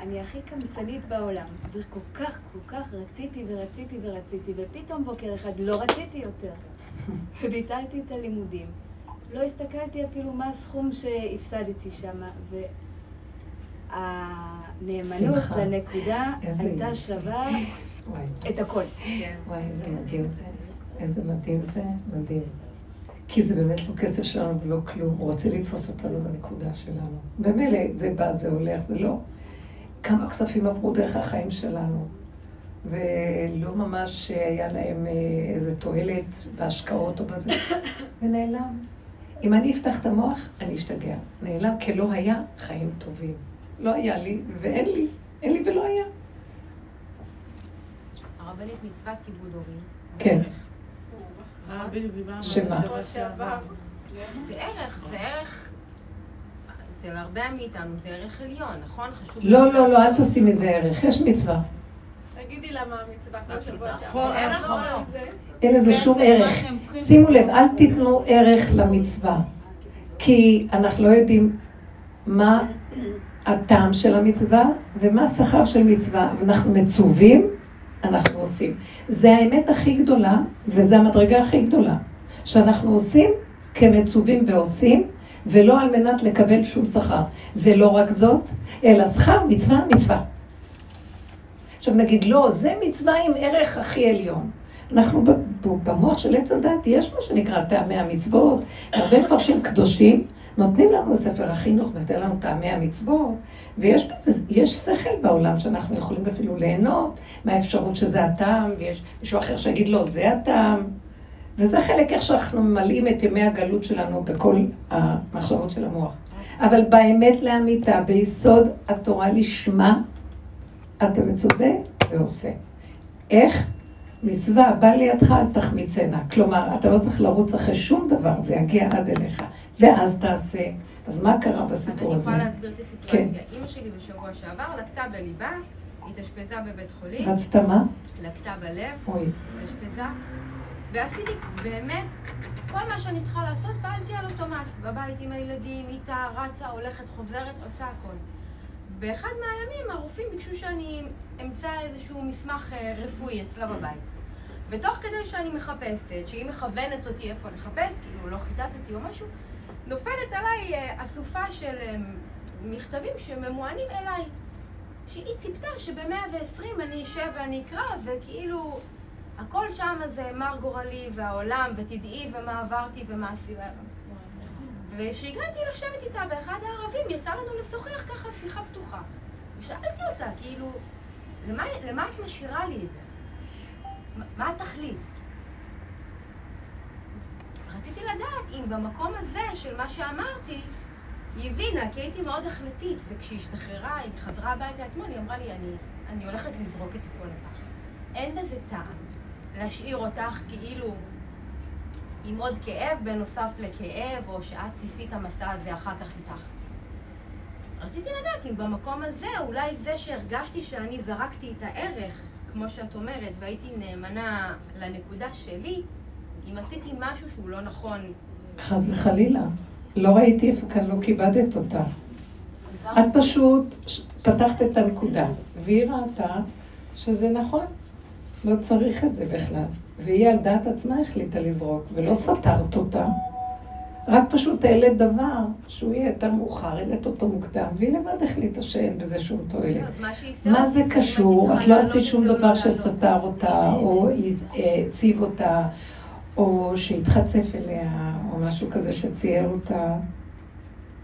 Speaker 9: אני הכי קמצנית בעולם, וכל כך, כל כך רציתי ורציתי ורציתי, ופתאום בוקר אחד לא רציתי יותר. וביטלתי את הלימודים. לא הסתכלתי אפילו מה הסכום שהפסדתי שם, והנאמנות לנקודה הייתה שווה את הכל.
Speaker 1: וואי, איזה מדהים זה. איזה מדהים זה, מדהים. כי זה באמת לא כסף שלנו ולא כלום, הוא רוצה לתפוס אותנו בנקודה שלנו. במילא זה בא, זה הולך, זה לא. כמה כספים עברו דרך החיים שלנו, ולא ממש היה להם אה, איזה תועלת בהשקעות או בזה, ונעלם. אם אני אפתח את המוח, אני אשתגע. נעלם כלא היה חיים טובים. לא היה לי ואין לי, אין לי ולא היה.
Speaker 10: הרבנית מצוות כיבוד הורים.
Speaker 1: כן.
Speaker 10: שמה? זה ערך, זה ערך, אצל הרבה מאיתנו זה ערך עליון, נכון? חשוב...
Speaker 1: לא, לא, לא, אל תשים מזה ערך, יש מצווה.
Speaker 5: תגידי למה המצווה כמו שבוע
Speaker 10: שעבר. ערך או לא?
Speaker 1: אין לזה שום ערך. שימו לב, אל תיתנו ערך למצווה, כי אנחנו לא יודעים מה הטעם של המצווה ומה השכר של מצווה. אנחנו מצווים אנחנו עושים. זה האמת הכי גדולה, וזו המדרגה הכי גדולה. שאנחנו עושים כמצווים ועושים, ולא על מנת לקבל שום שכר. ולא רק זאת, אלא שכר מצווה מצווה. עכשיו נגיד, לא, זה מצווה עם ערך הכי עליון. אנחנו במוח של עץ הדת, יש מה שנקרא טעמי המצוות, הרבה מפרשים קדושים, נותנים לנו ספר החינוך, נותן לנו טעמי המצוות, ויש יש שכל בעולם שאנחנו יכולים אפילו ליהנות מהאפשרות שזה הטעם, ויש מישהו אחר שיגיד לא, זה הטעם. וזה חלק איך שאנחנו ממלאים את ימי הגלות שלנו בכל המחשבות של המוח. אבל באמת לאמיתה, ביסוד התורה לשמה, אתה מצווה ועושה. איך? מצווה, בא לידך, אל תחמיצנה. כלומר, אתה לא צריך לרוץ אחרי שום דבר, זה יגיע עד אליך. ואז תעשה. אז מה קרה בסיפור הזה?
Speaker 10: אז אני יכולה להסביר את הסיטואציה. כן. אימא שלי בשבוע שעבר לקטה בליבה, התאשפזה בבית חולים.
Speaker 1: רצת מה?
Speaker 10: לקטה בלב.
Speaker 1: אוי.
Speaker 10: התאשפזה. ועשיתי באמת כל מה שאני צריכה לעשות, פעלתי על אוטומט. בבית עם הילדים, איתה, רצה, הולכת, חוזרת, עושה הכל. באחד מהימים הרופאים ביקשו שאני אמצא איזשהו מסמך אה, רפואי אצלה בבית. ותוך כדי שאני מחפשת, שהיא מכוונת אותי איפה לחפש, כאילו לא חיטטתי או משהו, נופלת עליי אה, אסופה של אה, מכתבים שממוענים אליי. שהיא ציפתה שב-120 אני אשב ואני אקרא, וכאילו הכל שם זה מר גורלי והעולם, ותדעי ומה עברתי ומה עשיתי. וכשהגעתי לשבת איתה באחד הערבים, יצא לנו לשוחח ככה שיחה פתוחה. ושאלתי אותה, כאילו, למה, למה את משאירה לי את זה? מה התכלית? רציתי לדעת אם במקום הזה של מה שאמרתי, היא הבינה, כי הייתי מאוד החלטית, וכשהיא השתחררה, היא חזרה הביתה אתמול, היא אמרה לי, אני, אני הולכת לזרוק את הכל לפח. אין בזה טעם להשאיר אותך כאילו עם עוד כאב בנוסף לכאב, או שאת תיסי את המסע הזה אחר כך איתך. רציתי לדעת אם במקום הזה, אולי זה שהרגשתי שאני זרקתי את הערך, כמו שאת אומרת, והייתי נאמנה לנקודה שלי, אם עשיתי משהו שהוא לא נכון.
Speaker 1: חס וחלילה. לא ראיתי איפה כאן לא כיבדת אותה. את פשוט פתחת את הנקודה, והיא ראתה שזה נכון, לא צריך את זה בכלל. והיא על דעת עצמה החליטה לזרוק, ולא סתרת אותה. רק פשוט העלית דבר שהוא יהיה יותר מאוחר, העלית אותו מוקדם, והיא לבד החליטה שאין בזה שום תועלת. מה זה קשור? את לא עשית שום דבר שסתר אותה, או הציב אותה, או שהתחצף אליה, או משהו כזה שצייר אותה.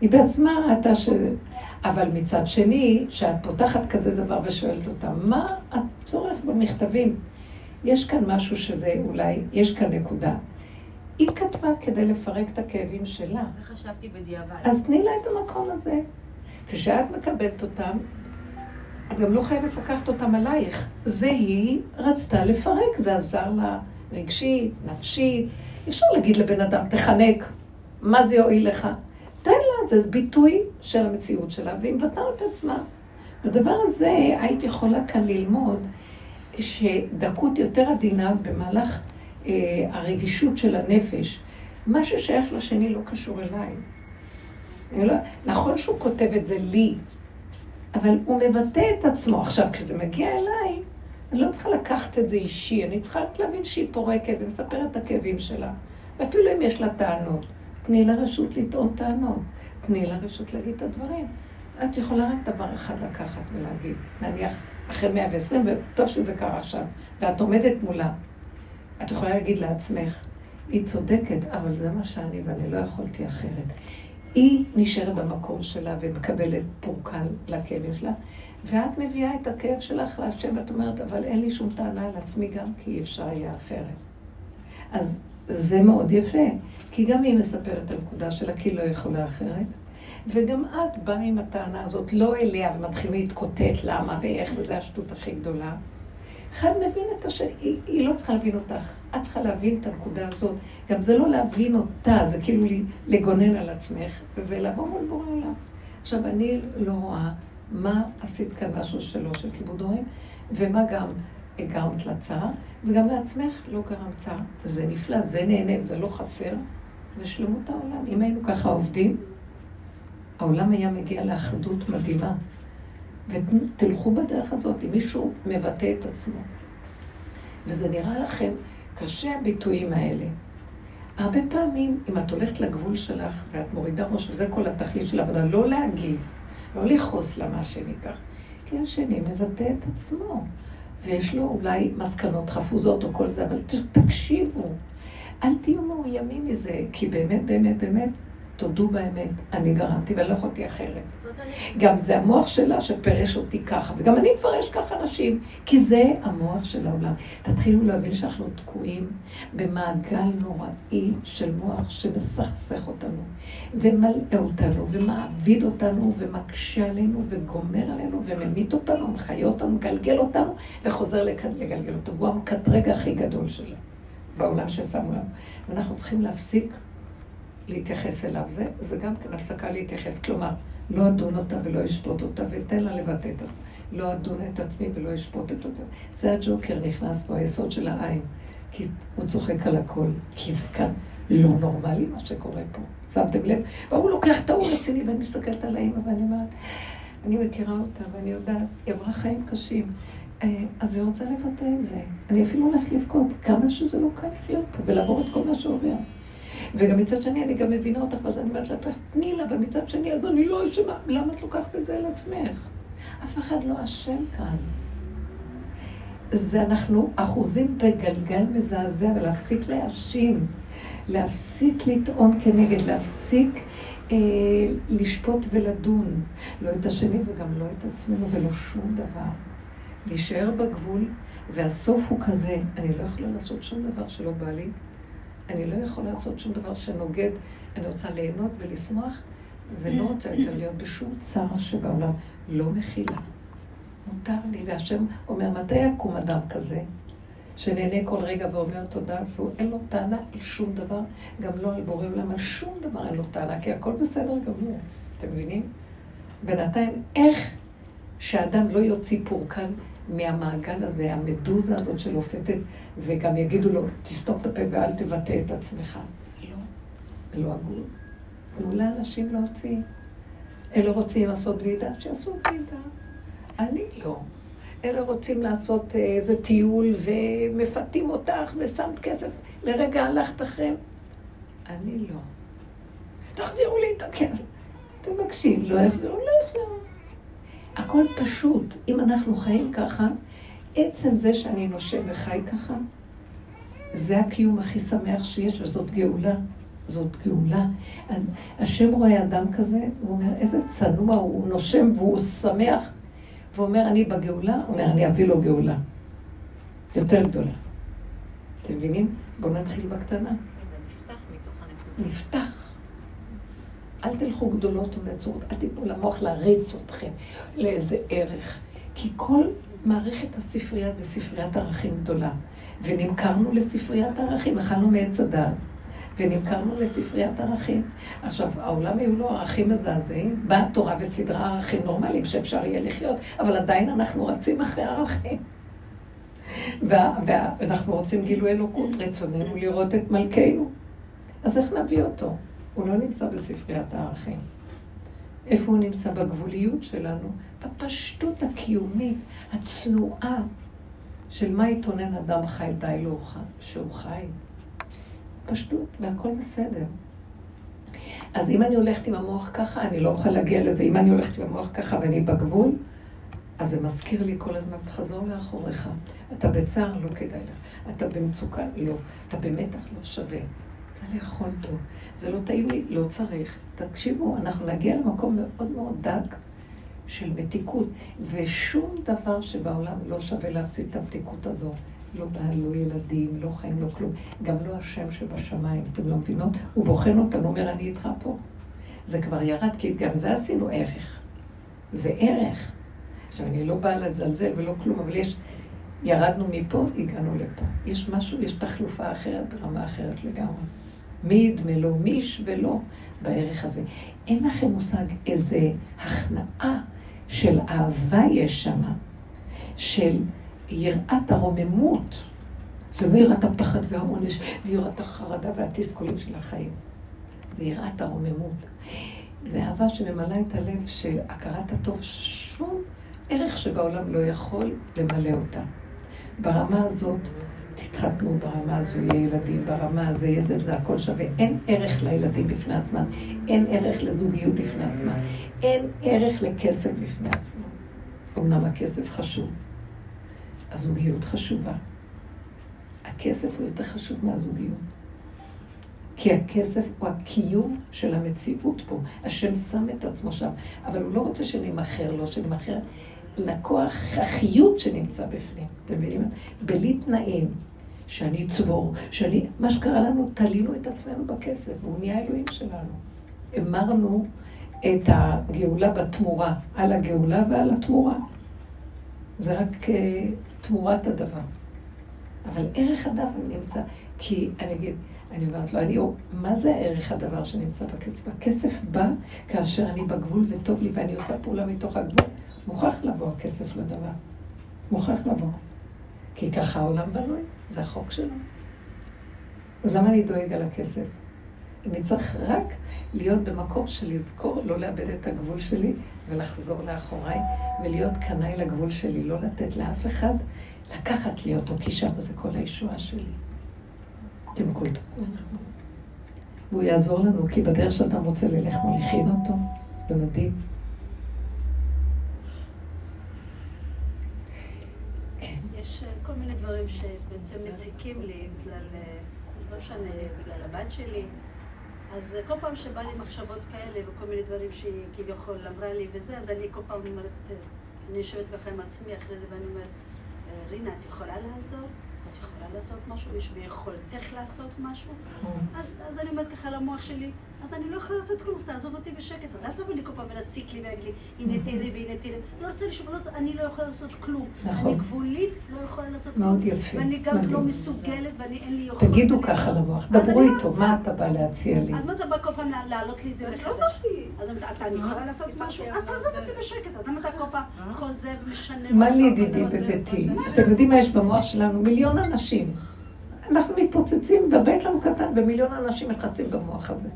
Speaker 1: היא בעצמה ראתה ש... אבל מצד שני, כשאת פותחת כזה דבר ושואלת אותה, מה הצורך במכתבים? יש כאן משהו שזה אולי, יש כאן נקודה. היא כתבה כדי לפרק את הכאבים שלה.
Speaker 10: זה חשבתי בדיעבד.
Speaker 1: אז תני לה את המקום הזה. כשאת מקבלת אותם, את גם לא חייבת לקחת אותם עלייך. זה היא רצתה לפרק, זה עזר לה רגשית, נפשית. אי אפשר להגיד לבן אדם, תחנק, מה זה יועיל לך? תן לה, זה ביטוי של המציאות שלה, והיא מבטאה את עצמה. בדבר הזה היית יכולה כאן ללמוד שדקות יותר עדינה במהלך אה, הרגישות של הנפש. מה ששייך לשני לא קשור אליי. לא, נכון שהוא כותב את זה לי, אבל הוא מבטא את עצמו. עכשיו, כשזה מגיע אליי, אני לא צריכה לקחת את זה אישי, אני צריכה רק להבין שהיא פורקת ומספרת את הכאבים שלה. ואפילו אם יש לה טענות, תני לה רשות לטעון טענות, תני לה רשות להגיד את הדברים. את יכולה רק דבר אחד לקחת ולהגיד, נניח אחרי 120, וטוב שזה קרה עכשיו, ואת עומדת מולה. את יכולה להגיד לעצמך, היא צודקת, אבל זה מה שאני ואני לא יכולתי אחרת. היא נשארת במקום שלה ומקבלת פורקן לכאבים שלה, ואת מביאה את הכאב שלך להשם, ואת אומרת, אבל אין לי שום טענה על עצמי גם, כי אי אפשר היה אחרת. אז זה מאוד יפה, כי גם היא מספרת את הנקודה שלה, כי היא לא יכולה אחרת. וגם את באה עם הטענה הזאת, לא אליה, ומתחילים להתקוטט למה ואיך, וזו השטות הכי גדולה. אחד מבין את השני, היא, היא לא צריכה להבין אותך, את צריכה להבין את הנקודה הזאת. גם זה לא להבין אותה, זה כאילו לגונן על עצמך ולבוא מול בורא עולם. עכשיו, אני לא רואה מה עשית כאן משהו שלא של כיבוד הורים, ומה גם גרמת לצער, וגם לעצמך לא גרם צער. זה נפלא, זה נהנה, זה לא חסר, זה שלמות העולם. אם היינו ככה עובדים, העולם היה מגיע לאחדות מדהימה. ותלכו בדרך הזאת, אם מישהו מבטא את עצמו. וזה נראה לכם קשה הביטויים האלה. הרבה פעמים, אם את הולכת לגבול שלך ואת מורידה ראש, וזה כל התכלית של העבודה, לא להגיב, לא לכעוס למה השני כך, כי השני מבטא את עצמו, ויש לו אולי מסקנות חפוזות או כל זה, אבל תקשיבו, אל תהיו מאוימים מזה, כי באמת, באמת, באמת, תודו באמת, אני גרמתי ולא יכולתי אחרת. גם זה המוח שלה שפרש אותי ככה, וגם אני מפרש ככה אנשים, כי זה המוח של העולם. תתחילו להבין שאנחנו תקועים במעגל נוראי של מוח שמסכסך אותנו, ומלאה אותנו, ומעביד אותנו, ומקשה עלינו, וגומר עלינו, וממית אותנו, מחיה אותנו, מגלגל אותנו, וחוזר לגלגל אותנו. והוא המקטרג הכי גדול שלו בעולם ששמו לנו. ואנחנו צריכים להפסיק להתייחס אליו. זה, זה גם כן הפסקה להתייחס. כלומר, לא אדון אותה ולא אשפוט אותה, ואתן לה לבטא את עצמי. לא אדון את עצמי ולא אשפוט את אותה. זה הג'וקר נכנס פה, היסוד של העין. כי הוא צוחק על הכל. כי זה כאן לא נורמלי מה שקורה פה. שמתם לב? והוא לוקח את ההוא רציני ואני מסתכלת על האימא ואני אומרת, אני מכירה אותה ואני יודעת, היא עברה חיים קשים. אה, אז היא רוצה לבטא את זה. אני אפילו הולכת לבכות, כמה שזה לא קל לחיות פה ולעבור את כל מה שעובר. וגם מצד שני, אני גם מבינה אותך, ואז אני אומרת לה, תני לה, ומצד שני, אז אני לא אשמה. למה את לוקחת את זה על עצמך? אף אחד לא אשם כאן. זה אנחנו אחוזים בגלגל מזעזע, ולהפסיק להאשים, להפסיק לטעון כנגד, להפסיק אה, לשפוט ולדון. לא את השני וגם לא את עצמנו ולא שום דבר. להישאר בגבול, והסוף הוא כזה, אני לא יכולה לעשות שום דבר שלא בא לי. אני לא יכולה לעשות שום דבר שנוגד, אני רוצה ליהנות ולשמוח, ולא רוצה יותר להיות בשום צער שבעולם. לא מכילה. מותר לי, והשם אומר, מתי יקום אדם כזה, שנהנה כל רגע ואומר תודה, ואין לו טענה על שום דבר, גם לא על בורא עולם, על שום דבר אין לו טענה, כי הכל בסדר גמור, אתם מבינים? בינתיים, איך שאדם לא יוציא פורקן מהמעגל הזה, המדוזה הזאת שלופתת, וגם יגידו לו, תסתום את הפה ואל תבטא את עצמך. זה לא, זה לא הגון. תנו לאנשים להוציא. אלה רוצים לעשות ועידה, שיעשו ועידה. אני לא. אלה רוצים לעשות אה, איזה טיול ומפתים אותך ושמת כסף, לרגע הלכת אחריהם. אני לא. תחזירו לי את הכסף. תבקשי, לא יחזרו, לא יחזרו. הכל פשוט. אם אנחנו חיים ככה, עצם זה שאני נושם וחי ככה, זה הקיום הכי שמח שיש, וזאת גאולה. זאת גאולה. השם רואה אדם כזה, הוא אומר, איזה צנוע, הוא נושם והוא שמח, ואומר, אני בגאולה, הוא אומר, אני אביא לו גאולה. יותר גדולה. אתם מבינים? בואו נתחיל בקטנה.
Speaker 2: נפתח מתוך הנקודה.
Speaker 1: נפתח. אל תלכו גדולות ונצורות, אל תיתנו למוח להריץ אתכם לאיזה ערך. כי כל מערכת הספרייה זה ספריית ערכים גדולה. ונמכרנו לספריית ערכים, אכלנו מעץ הדעת. ונמכרנו לספריית ערכים. עכשיו, העולם היו לו ערכים מזעזעים, באה תורה וסדרה ערכים נורמליים שאפשר יהיה לחיות, אבל עדיין אנחנו רצים אחרי ערכים. ואנחנו רוצים גילוי אלוקות, רצוננו לראות את מלכנו. אז איך נביא אותו? הוא לא נמצא בספריית הערכים. איפה הוא נמצא? בגבוליות שלנו, בפשטות הקיומית, הצנועה, של מה יתונן אדם חי די לו שהוא חי. פשטות, והכל בסדר. אז אם אני הולכת עם המוח ככה, אני לא אוכל להגיע לזה. אם אני הולכת עם המוח ככה ואני בגבול, אז זה מזכיר לי כל הזמן, תחזור מאחוריך. אתה בצער, לא כדאי לך. אתה במצוקה, לא. אתה במתח, לא שווה. צריך לאכול טוב. זה לא טעים לי, לא צריך. תקשיבו, אנחנו נגיע למקום מאוד מאוד דק של מתיקות, ושום דבר שבעולם לא שווה להפציץ את המתיקות הזו. לא בעל, לא ילדים, לא חיים, לא כלום. גם לא השם שבשמיים, אתם לא מבינות? הוא בוחן אותנו, אומר, אני איתך פה. זה כבר ירד, כי גם זה עשינו ערך. זה ערך. עכשיו, אני לא באה לזלזל ולא כלום, אבל יש... ירדנו מפה, הגענו לפה. יש משהו, יש תחלופה אחרת ברמה אחרת לגמרי. מי ידמה לו, מי ישווה לו בערך הזה. אין לכם מושג איזה הכנעה של אהבה יש שם, של יראת הרוממות. זה לא יראת הפחד והעונש, זה יראת החרדה והתסכולים של החיים. זה יראת הרוממות. זה אהבה שממלאה את הלב של הכרת הטוב, שום ערך שבעולם לא יכול למלא אותה. ברמה הזאת תתחתנו, ברמה הזו יהיה ילדים, ברמה הזו יהיה זה וזה הכל שווה. אין ערך לילדים בפני עצמם, אין ערך לזוגיות בפני עצמם, אין ערך לכסף בפני עצמם. אמנם הכסף חשוב, הזוגיות חשובה. הכסף הוא יותר חשוב מהזוגיות. כי הכסף הוא הקיום של המציאות פה. השם שם את עצמו שם, אבל הוא לא רוצה שנמכר לו, שנמכר לכוח החיות שנמצא בפנים. אתם מבינים? בלי תנאים, שאני אצבור, שאני... מה שקרה לנו, תלינו את עצמנו בכסף, והוא נהיה אלוהים שלנו. אמרנו את הגאולה בתמורה, על הגאולה ועל התמורה. זה רק אה, תמורת הדבר. אבל ערך הדבר נמצא, כי אני אגיד, אני אומרת לו, אני, מה זה ערך הדבר שנמצא בכסף? הכסף בא כאשר אני בגבול וטוב לי ואני עושה פעולה מתוך הגבול. מוכרח לבוא הכסף לדבר. מוכרח לבוא. כי ככה העולם בנוי, זה החוק שלו. אז למה אני דואג על הכסף? אני צריך רק להיות במקום של לזכור, לא לאבד את הגבול שלי ולחזור לאחוריי ולהיות קנאי לגבול שלי, לא לתת לאף אחד לקחת לי אותו, כי שם זה כל הישועה שלי. אתם קולטים? והוא יעזור לנו, כי בדרך שאתה רוצה ללך מוליכין אותו, זה מדהים.
Speaker 3: כן. יש אה, כל מיני דברים שבעצם מציקים לי בגלל, אה, לא משנה, בגלל הבת שלי. אז אה, כל פעם שבא לי מחשבות כאלה וכל מיני דברים שהיא כביכול אמרה לי וזה, אז אני כל פעם אומרת, אני יושבת ככה עם עצמי אחרי זה ואני אומרת, רינה, את יכולה לעזור? את יכולה לעשות משהו? יש ביכולתך לעשות משהו? אז, אז אני אומרת ככה למוח שלי, אז אני לא יכולה לעשות כלום, אז תעזוב אותי בשקט. אז אל תבוא לי כל פעם ונציק לי ויגיד לי, הנה mm-hmm. תראי והנה תראי. לא רוצה לשמוע, לא, אני לא יכולה לעשות כלום. נכון. אני גבולית, לא יכולה לעשות כלום.
Speaker 1: מאוד יפה.
Speaker 3: ואני גם לא מסוגלת, ואני אין לי יכולת.
Speaker 1: תגידו ככה למוח, דברו לא איתו, מה אתה בא להציע לי?
Speaker 3: אז מה אתה בא כל פעם להעלות לי את זה מחדש? אז אתה, אני יכולה לעשות משהו? אז תעזוב אותי בשקט. אז למה אתה כל פעם חוזר ומשנה?
Speaker 1: מה לי ידידי בביתי? אתם יודעים מה יש במוח שלנו? מיליון אנשים. אנחנו מתפוצצים, והבית לנו קטן, ומיליון אנשים נכנסים במוח הזה.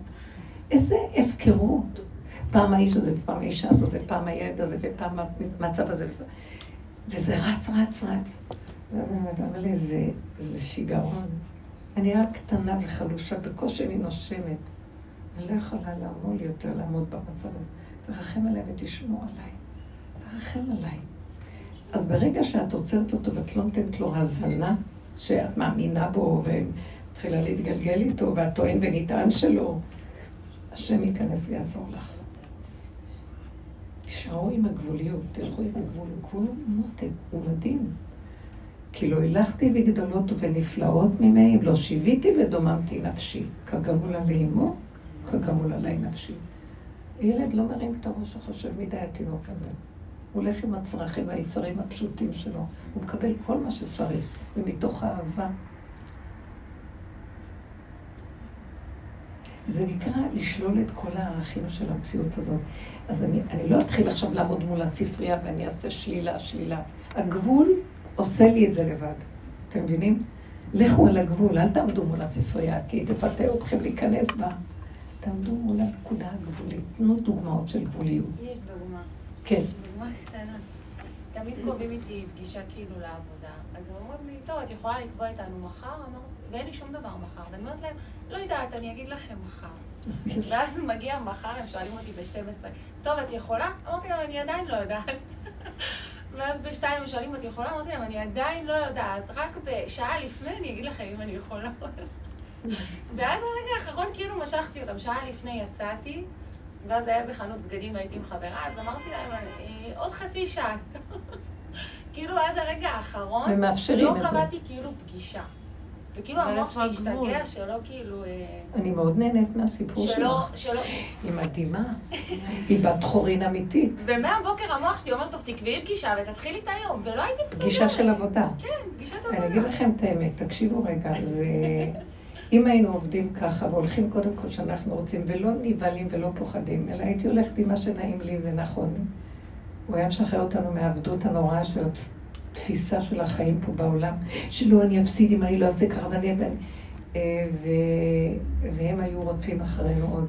Speaker 1: איזה הפקרות. פעם האיש הזה, ופעם האישה הזאת, ופעם הילד הזה, ופעם המצב הזה. וזה רץ, רץ, רץ. ואז אני אומרת, אבל זה, זה שיגעון. אני רק קטנה וחלושה, בקושי אני נושמת. אני לא יכולה לעמול יותר, לעמוד במצב הזה. תרחם עליי ותשמור עליי. תרחם עליי. אז ברגע שאת עוצרת אותו ואת לא נותנת לו הזנה, שאת מאמינה בו ומתחילה להתגלגל איתו, ואת טוען ונטען שלו, השם ייכנס ויעזור לך. תשארו עם הגבוליות, תלכו עם הגבול, הוא מותק, הוא מדהים. כי לא הילכתי בגדולות ובנפלאות ממני, לא שיוויתי ודוממתי נפשי. כגמול עלי אמו, כגמול עלי נפשי. ילד לא מרים את הראש וחושב מדי התינוק הזה. הוא הולך עם הצרכים והיצרים הפשוטים שלו. הוא מקבל כל מה שצריך, ומתוך אהבה. זה נקרא לשלול את כל הערכים של המציאות הזאת. אז אני, אני לא אתחיל עכשיו לעמוד מול הספרייה ואני אעשה שלילה, שלילה. הגבול עושה לי את זה לבד. אתם מבינים? לכו על הגבול, אל תעמדו מול הספרייה, כי היא תפתה אתכם להיכנס בה. תעמדו מול הנקודה הגבולית. תנו דוגמאות של גבוליות.
Speaker 5: יש דוגמה.
Speaker 1: כן.
Speaker 5: דוגמה קטנה. תמיד קובעים איתי פגישה כאילו לעבודה, אז הם אומרים לי, טוב, את יכולה לקבוע איתנו מחר? אמרתי, ואין לי שום דבר מחר. ואני אומרת להם, לא יודעת, אני אגיד לכם מחר. ואז מגיע מחר, הם שואלים אותי ב-12, טוב, את יכולה? אמרתי להם, אני עדיין לא יודעת. ואז בשתיים הם שואלים אותי, יכולה? אמרתי להם, אני עדיין לא יודעת, רק בשעה לפני אני אגיד לכם אם אני יכולה. ואז הרגע האחרון כאילו משכתי אותם, שעה לפני יצאתי, ואז היה איזה חנות בגדים, הייתי עם חברה, אז אמרתי להם, "אה, עוד חצי שעה. כאילו עד הרגע האחרון,
Speaker 1: ומאפשרים
Speaker 5: לא
Speaker 1: את זה.
Speaker 5: קבעתי כאילו פגישה. וכאילו המוח שלי? השתגע שלא כאילו... אה,
Speaker 1: אני מאוד נהנית מהסיפור
Speaker 5: שלא,
Speaker 1: שלך.
Speaker 5: שלא...
Speaker 1: היא מדהימה. היא בת חורין אמיתית.
Speaker 5: ומהבוקר המוח שלי אומר, טוב, תקבעי פגישה ותתחילי את היום, ולא הייתי מסוגלת.
Speaker 1: פגישה של עבודה.
Speaker 5: כן, פגישת
Speaker 1: אני
Speaker 5: עבודה.
Speaker 1: אגיד לכם את האמת, תקשיבו רגע, זה... אם היינו עובדים ככה והולכים קודם כל שאנחנו רוצים, ולא נבהלים ולא פוחדים, אלא הייתי הולכת עם מה שנעים לי ונכון, הוא היה משחרר אותנו מהעבדות הנוראה של התפיסה של החיים פה בעולם, שלא, אני אפסיד אם אני לא אעשה ככה, אז אני... אה, ו... והם היו רודפים אחרינו עוד.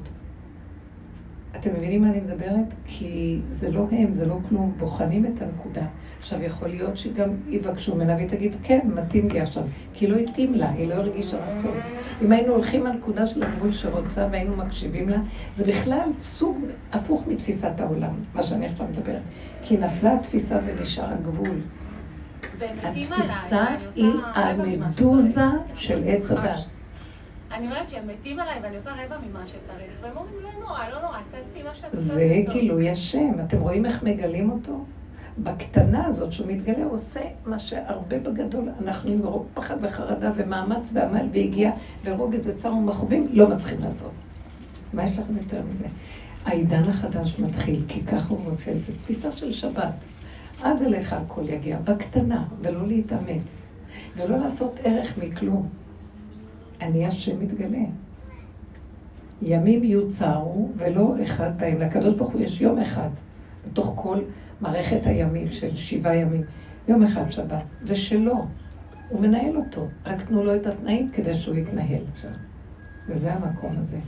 Speaker 1: אתם מבינים מה אני מדברת? כי זה לא הם, זה לא כלום, בוחנים את הנקודה. עכשיו, יכול להיות שגם יבקשו ממנה והיא תגיד, כן, מתאים לי עכשיו. כי לא התאים לה, היא לא הרגישה רצון. אם היינו הולכים לנקודה של הגבול שרוצה והיינו מקשיבים לה, זה בכלל סוג הפוך מתפיסת העולם, מה שאני עכשיו מדברת. כי נפלה התפיסה ונשאר הגבול. התפיסה היא. המדוזה של עץ הדת.
Speaker 5: אני אומרת שהם מתים עליי ואני עושה רבע ממה שצריך, והם אומרים, לא נורא, לא נורא, תעשי מה שאת עושה.
Speaker 1: זה גילוי השם. אתם רואים איך מגלים אותו? בקטנה הזאת שהוא מתגלה, הוא עושה מה שהרבה בגדול, אנחנו עם פחד וחרדה ומאמץ ועמל והגיע ורוגז וצער ומכאובים, לא מצליחים לעשות. מה יש לכם יותר מזה? העידן החדש מתחיל, כי ככה הוא רוצה את זה. תפיסה של שבת. עד אליך הכל יגיע, בקטנה, ולא להתאמץ, ולא לעשות ערך מכלום. אני השם מתגלה. ימים יוצרו ולא אחד בהם. לקדוש ברוך הוא יש יום אחד בתוך כל מערכת הימים של שבעה ימים. יום אחד שבת. זה שלו. הוא מנהל אותו. רק תנו לו את התנאים כדי שהוא יתנהל עכשיו. וזה המקום הזה.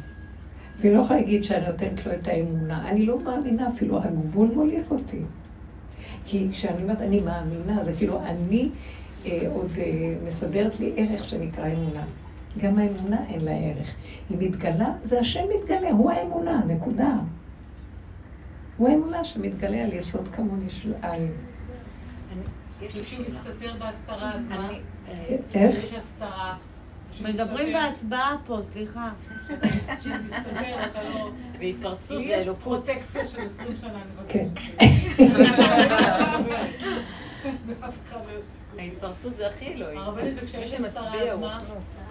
Speaker 1: והיא לא יכולה להגיד שאני נותנת לו את האמונה. אני לא מאמינה אפילו, הגבול מוליך אותי. כי כשאני אומרת אני מאמינה, זה כאילו אני אה, עוד אה, מסדרת לי ערך שנקרא אמונה. גם האמונה אין לה ערך. היא מתגלה, זה השם מתגלה, הוא האמונה, נקודה. הוא האמונה שמתגלה על יסוד כמוני של על.
Speaker 8: יש לי שאלה. מסתתר בהסתרה, אז מה?
Speaker 1: איך?
Speaker 8: יש הסתרה.
Speaker 2: מדברים בהצבעה פה, סליחה.
Speaker 8: כשמסתתר, אתה לא...
Speaker 2: והתפרצות
Speaker 8: לי
Speaker 2: זה
Speaker 8: יש
Speaker 2: אלוקות.
Speaker 8: פרוטקציה של 20 שנה, אני
Speaker 1: כן.
Speaker 8: מבקשת.
Speaker 2: ההתפרצות זה הכי אלוהי.
Speaker 8: הרבנית, וכשיש
Speaker 2: מי
Speaker 8: הסתרה, אז מה?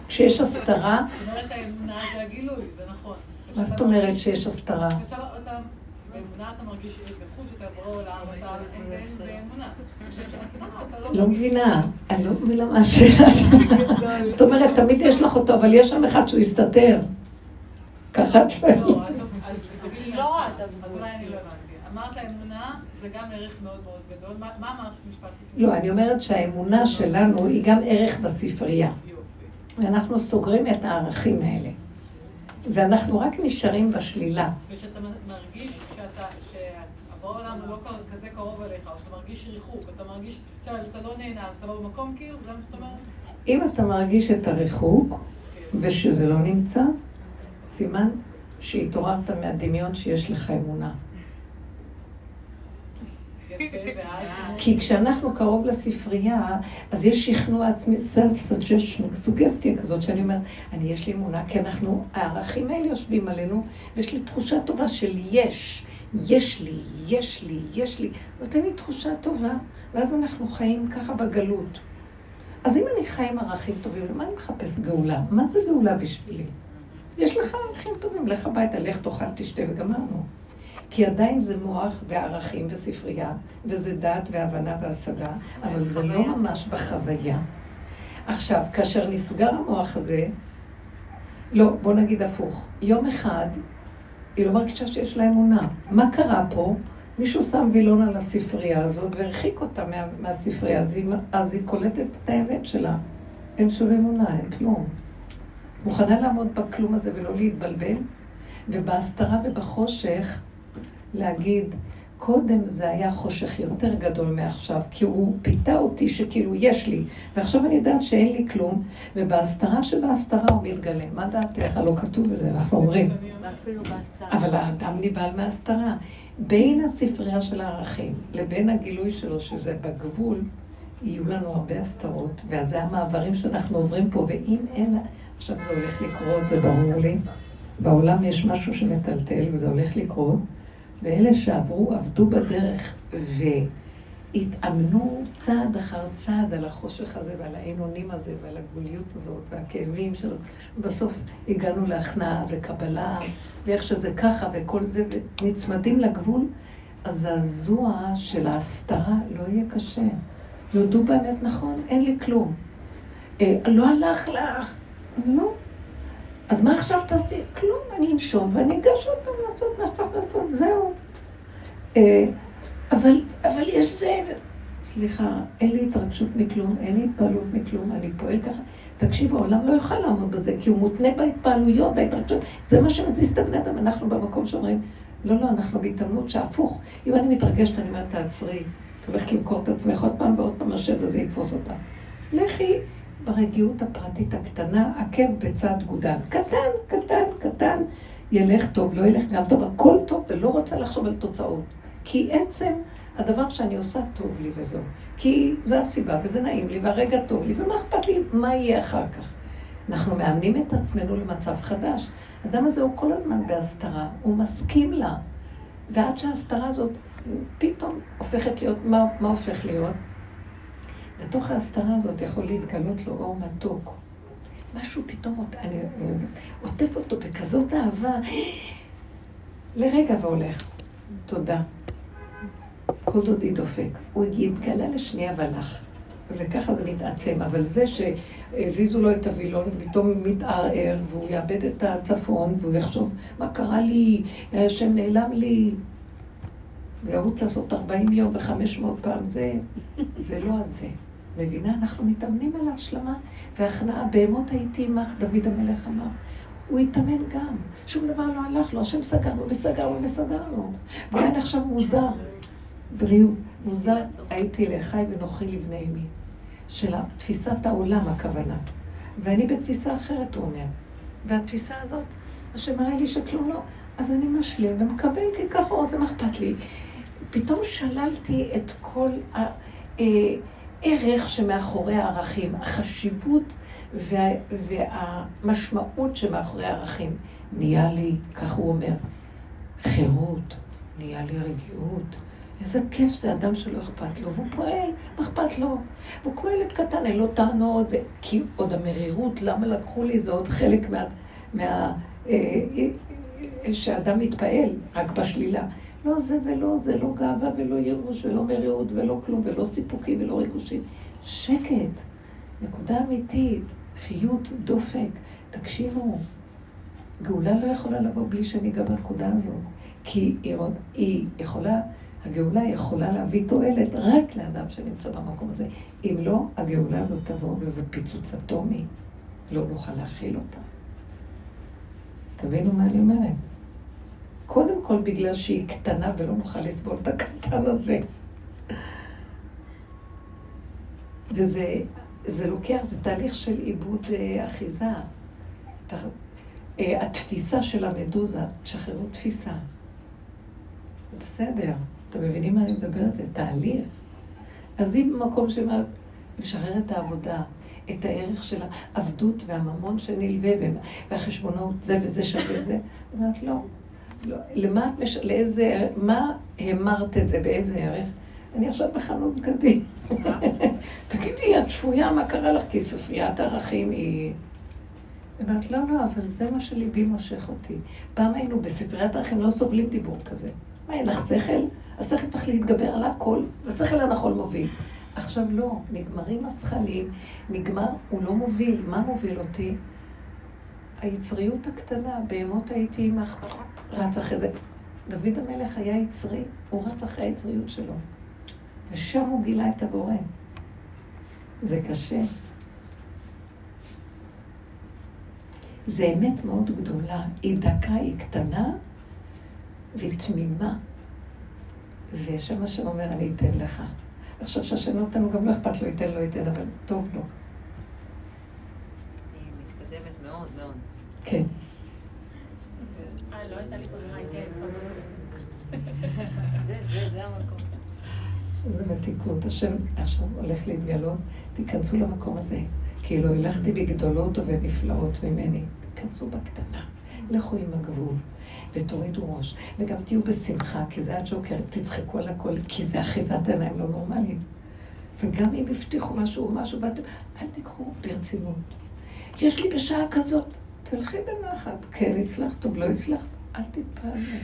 Speaker 1: כשיש הסתרה,
Speaker 8: זאת אומרת, האמונה זה הגילוי, זה נכון.
Speaker 1: מה זאת אומרת שיש הסתרה?
Speaker 8: כשאתה- אתה- באמונה אתה מרגיש בחוש, אתה בורא עולם, אתה אין באמונה. כשיש הסתרה, אתה לא
Speaker 1: לא מבינה, אני לא מבינה מה השאלה. זאת אומרת, תמיד יש לך אותו, אבל יש שם אחד שהוא הסתתר. ככה את שואלת.
Speaker 8: לא, אז- לי
Speaker 5: לא.
Speaker 8: אז אולי אני לא הבנתי. אמרת אמונה זה גם ערך מאוד מאוד גדול. מה אמרת משפט?
Speaker 1: לא, אני אומרת שהאמונה שלנו היא גם ערך בספרייה. ואנחנו סוגרים את הערכים האלה. ואנחנו רק נשארים בשלילה.
Speaker 8: ושאתה מרגיש שאתה, שהעולם הוא לא כזה קרוב אליך, או שאתה מרגיש ריחוק, אתה מרגיש שאתה לא נהנה, אז אתה לא במקום כאילו, זה מה שאתה אומר?
Speaker 1: אם אתה מרגיש את הריחוק, ושזה לא נמצא, סימן שהתעוררת מהדמיון שיש לך אמונה. כי כשאנחנו קרוב לספרייה, אז יש שכנוע עצמי, self suggestion, סוגסטיה כזאת, שאני אומרת, אני, יש לי אמונה, כי אנחנו, הערכים האלה יושבים עלינו, ויש לי תחושה טובה של יש, יש לי, יש לי, יש לי, נותן לי תחושה טובה, ואז אנחנו חיים ככה בגלות. אז אם אני חי עם ערכים טובים, מה אני מחפש גאולה? מה זה גאולה בשבילי? יש לך ערכים טובים, לך הביתה, לך תאכל, תשתה וגמרנו. כי עדיין זה מוח וערכים וספרייה, וזה דעת והבנה והשגה, אבל זה לא ממש בחוויה. עכשיו, כאשר נסגר המוח הזה, לא, בוא נגיד הפוך. יום אחד, היא לא מרגישה שיש לה אמונה. מה קרה פה? מישהו שם וילון על הספרייה הזאת והרחיק אותה מה, מהספרייה, אז היא, אז היא קולטת את האמת שלה. אין שום אמונה, אין כלום. מוכנה לעמוד בכלום הזה ולא להתבלבל, ובהסתרה ובחושך להגיד, קודם זה היה חושך יותר גדול מעכשיו, כי הוא פיתה אותי שכאילו יש לי, ועכשיו אני יודעת שאין לי כלום, ובהסתרה שבהסתרה הוא מתגלה. מה דעתך? לא כתוב בזה, אנחנו אומרים. אבל האדם נבהל מההסתרה. בין הספרייה של הערכים לבין הגילוי שלו, שזה בגבול, יהיו לנו הרבה הסתרות, ואז זה המעברים שאנחנו עוברים פה, ואם אין... עכשיו זה הולך לקרות, זה ברור לי. בעולם יש משהו שמטלטל, וזה הולך לקרות. ואלה שעברו, עבדו בדרך והתאמנו צעד אחר צעד על החושך הזה ועל האין אונים הזה ועל הגבוליות הזאת והכאבים שלו. בסוף הגענו להכנעה וקבלה, ואיך שזה ככה וכל זה, ונצמדים לגבול, הזעזוע של ההסתרה לא יהיה קשה. יודו באמת נכון, אין לי כלום. אה, לא הלך לך, לא. אז מה עכשיו תעשי? כלום, אני אנשום ואני אגש עוד פעם לעשות מה שצריך לעשות, זהו. אה, אבל, אבל יש זה, סליחה, אין לי התרגשות מכלום, אין לי התפעלות מכלום, אני פועל ככה. תקשיבו, העולם לא יוכל לעמוד בזה, כי הוא מותנה בהתפעלויות, בהתרגשות. זה מה שמזיז את הבני אדם. אנחנו במקום שאומרים, לא, לא, אנחנו בהתאמנות שהפוך. אם אני מתרגשת, אני אומרת, תעצרי, את הולכת למכור את עצמך עוד פעם ועוד פעם, השד הזה יתפוס אותה. לכי ברגיעות הפרטית הקטנה, עקב בצד גודל. קטן, קטן, קטן, ילך טוב, לא ילך גם טוב, הכל טוב, ולא רוצה לחשוב על תוצאות. כי עצם הדבר שאני עושה טוב לי וזהו. כי זה הסיבה, וזה נעים לי, והרגע טוב לי, ומה אכפת לי, מה יהיה אחר כך? אנחנו מאמנים את עצמנו למצב חדש. האדם הזה הוא כל הזמן בהסתרה, הוא מסכים לה. ועד שההסתרה הזאת פתאום הופכת להיות, מה, מה הופך להיות? בתוך ההסתרה הזאת יכול להתגלות לו אור מתוק. משהו פתאום, אני עוטף אותו בכזאת אהבה, לרגע והולך. תודה. כל דודי דופק. הוא התגלה לשנייה והלך. וככה זה מתעצם. אבל זה שהזיזו לו את הווילון, פתאום מתערער, והוא יאבד את הצפון, והוא יחשוב, מה קרה לי? השם נעלם לי. וירוץ לעשות 40 יום ו-500 פעם, זה, זה לא הזה. מבינה? אנחנו מתאמנים על ההשלמה והכנעה. בהמות הייתי עמך, דוד המלך אמר. הוא התאמן גם. שום דבר לא הלך לו, השם סגרנו וסגרנו וסגרנו. ואין עכשיו מוזר, בריאות, מוזר הייתי לאחי ונוחי לבני אמי. של תפיסת העולם הכוונה. ואני בתפיסה אחרת, הוא אומר. והתפיסה הזאת, השם מראה לי שכלום לא, אז אני משלים ומקבל כי ככה רוצה, מה אכפת לי? פתאום שללתי את כל הערך שמאחורי הערכים, החשיבות וה, והמשמעות שמאחורי הערכים. נהיה לי, כך הוא אומר, חירות, נהיה לי רגיעות. איזה כיף זה אדם שלא אכפת לו, והוא פועל, מה אכפת לו? והוא כמו ילד קטן, אין לו טענות. כי עוד המרירות, למה לקחו לי, זה עוד חלק מה... מה... אה, אה, שאדם מתפעל, רק בשלילה. לא זה ולא זה, לא גאווה ולא ייאוש ולא מרירות ולא כלום ולא סיפוקים ולא ריגושים. שקט, נקודה אמיתית. חיות, דופק. תקשיבו, גאולה לא יכולה לבוא בלי שניגע בנקודה הזאת. כי היא, היא יכולה, הגאולה יכולה להביא תועלת רק לאדם שנמצא במקום הזה. אם לא, הגאולה הזאת תבוא וזה פיצוץ אטומי. לא נוכל להכיל אותה. תבינו מה אני אומרת. קודם כל בגלל שהיא קטנה ולא נוכל לסבול את הקטן הזה. וזה זה לוקח, זה תהליך של עיבוד אה, אחיזה. אה, התפיסה של המדוזה, תשחררו תפיסה. זה בסדר, אתם מבינים מה אני מדברת? זה תהליך. אז אם במקום לשחרר את העבודה, את הערך של העבדות והממון שנלווה, והחשבונות, זה וזה שווה זה, אומרת, לא. למה את מש... לאיזה, מה המרת את זה, באיזה ערך? אני עכשיו בחנות בגדים. תגידי, את שפויה, מה קרה לך? כי ספריית ערכים היא... אמרת, לא, לא, אבל זה מה שליבי מושך אותי. פעם היינו בספריית ערכים, לא סובלים דיבור כזה. מה, אין לך שכל? השכל צריך להתגבר על הכל, והשכל הנכון מוביל. עכשיו לא, נגמרים הזכלים, נגמר, הוא לא מוביל. מה מוביל אותי? היצריות הקטנה, בהמות הייתי עמך, רץ אחרי זה. דוד המלך היה יצרי, הוא רץ אחרי היצריות שלו. ושם הוא גילה את הבורא. זה קשה. זה אמת מאוד גדולה. היא דקה, היא קטנה והיא תמימה. ושם השם אומר, אני אתן לך. עכשיו שהשם נותן לו, גם לא אכפת לו, ייתן לו, ייתן, אבל טוב לו.
Speaker 2: היא מתקדמת מאוד מאוד.
Speaker 10: לא הייתה לי ברירה, הייתי עייפה
Speaker 2: זה, זה, זה המקום.
Speaker 1: זה מתיקות. השם עכשיו הולך להתגלות, תיכנסו למקום הזה. כאילו הלכתי בגדולות ובנפלאות ממני. תיכנסו בקטנה. לכו עם הגבול, ותורידו ראש. וגם תהיו בשמחה, כי זה הג'וקר, תצחקו על הכל, כי זה אחיזת עיניים לא נורמלית. וגם אם הבטיחו משהו או משהו, אל תיקחו ברצינות. יש לי בשעה כזאת, תלכי בנחת. כן, הצלחת, טוב, לא הצלחת, אל תתפעלו.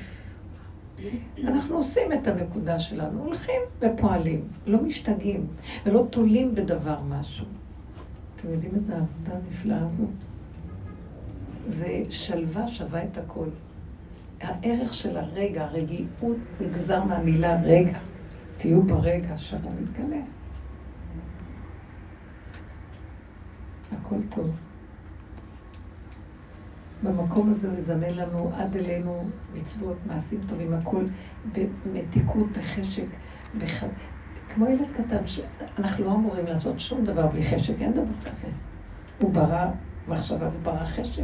Speaker 1: אנחנו עושים את הנקודה שלנו, הולכים ופועלים, לא משתגעים, ולא תולים בדבר משהו. אתם יודעים איזה עבודה נפלאה הזאת? זה שלווה שווה את הכל. הערך של הרגע, הרגיעות נגזר מהמילה רגע. תהיו ברגע שהוא מתגלה. הכל טוב. במקום הזה הוא יזמן לנו עד אלינו מצוות, מעשים טובים, הכל במתיקות, בחשק, בח... כמו ילד קטן, שאנחנו לא אמורים לעשות שום דבר בלי חשק, אין דבר כזה. הוא ברא מחשבה וברא חשק,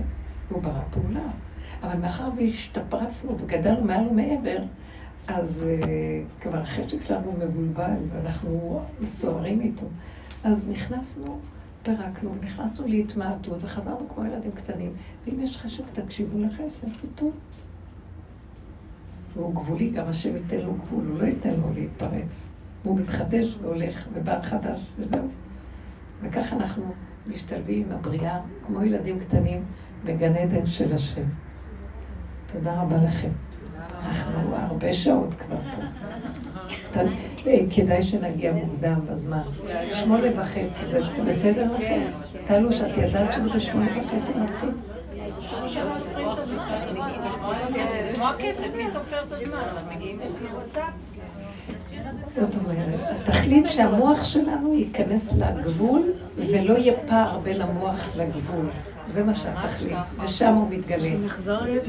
Speaker 1: והוא ברא פעולה. אבל מאחר והשתפרצנו וגדלנו מעל ומעבר, אז uh, כבר החשק שלנו מבולבל ואנחנו מסוערים איתו. אז נכנסנו פירקנו, נכנסנו להתמעטות וחזרנו כמו ילדים קטנים. ואם יש חשק, תקשיבו לחשק, טוב. והוא גבולי, גם השם ייתן לו גבול, הוא לא ייתן לו להתפרץ. הוא מתחדש והולך ובא חדש, וזהו. וככה אנחנו משתלבים עם הבריאה, כמו ילדים קטנים, בגן עדן של השם. תודה רבה לכם. אנחנו הרבה שעות כבר פה. אה, כדאי שנגיע מוקדם בזמן. שמונה וחצי, זה בסדר לכם? טלו, שאת ידעת שזה בשמונה וחצי מתחיל?
Speaker 2: זה כמו הכסף, מי סופר את הזמן? מגיעים
Speaker 1: זאת אומרת, התכלית שהמוח שלנו ייכנס לגבול ולא יהיה פער בין המוח לגבול. זה מה שהתכלית, ושם הוא מתגלה.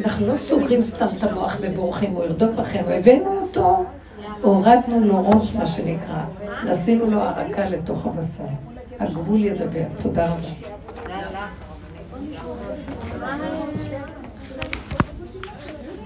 Speaker 1: אנחנו לא סוגרים סתם את המוח ובורחים, הוא ירדוף אחרינו, הבאנו אותו. הורדנו לו ראש, מה שנקרא. נשים לו הרקה לתוך הבשר. הגבול ידבר. תודה רבה.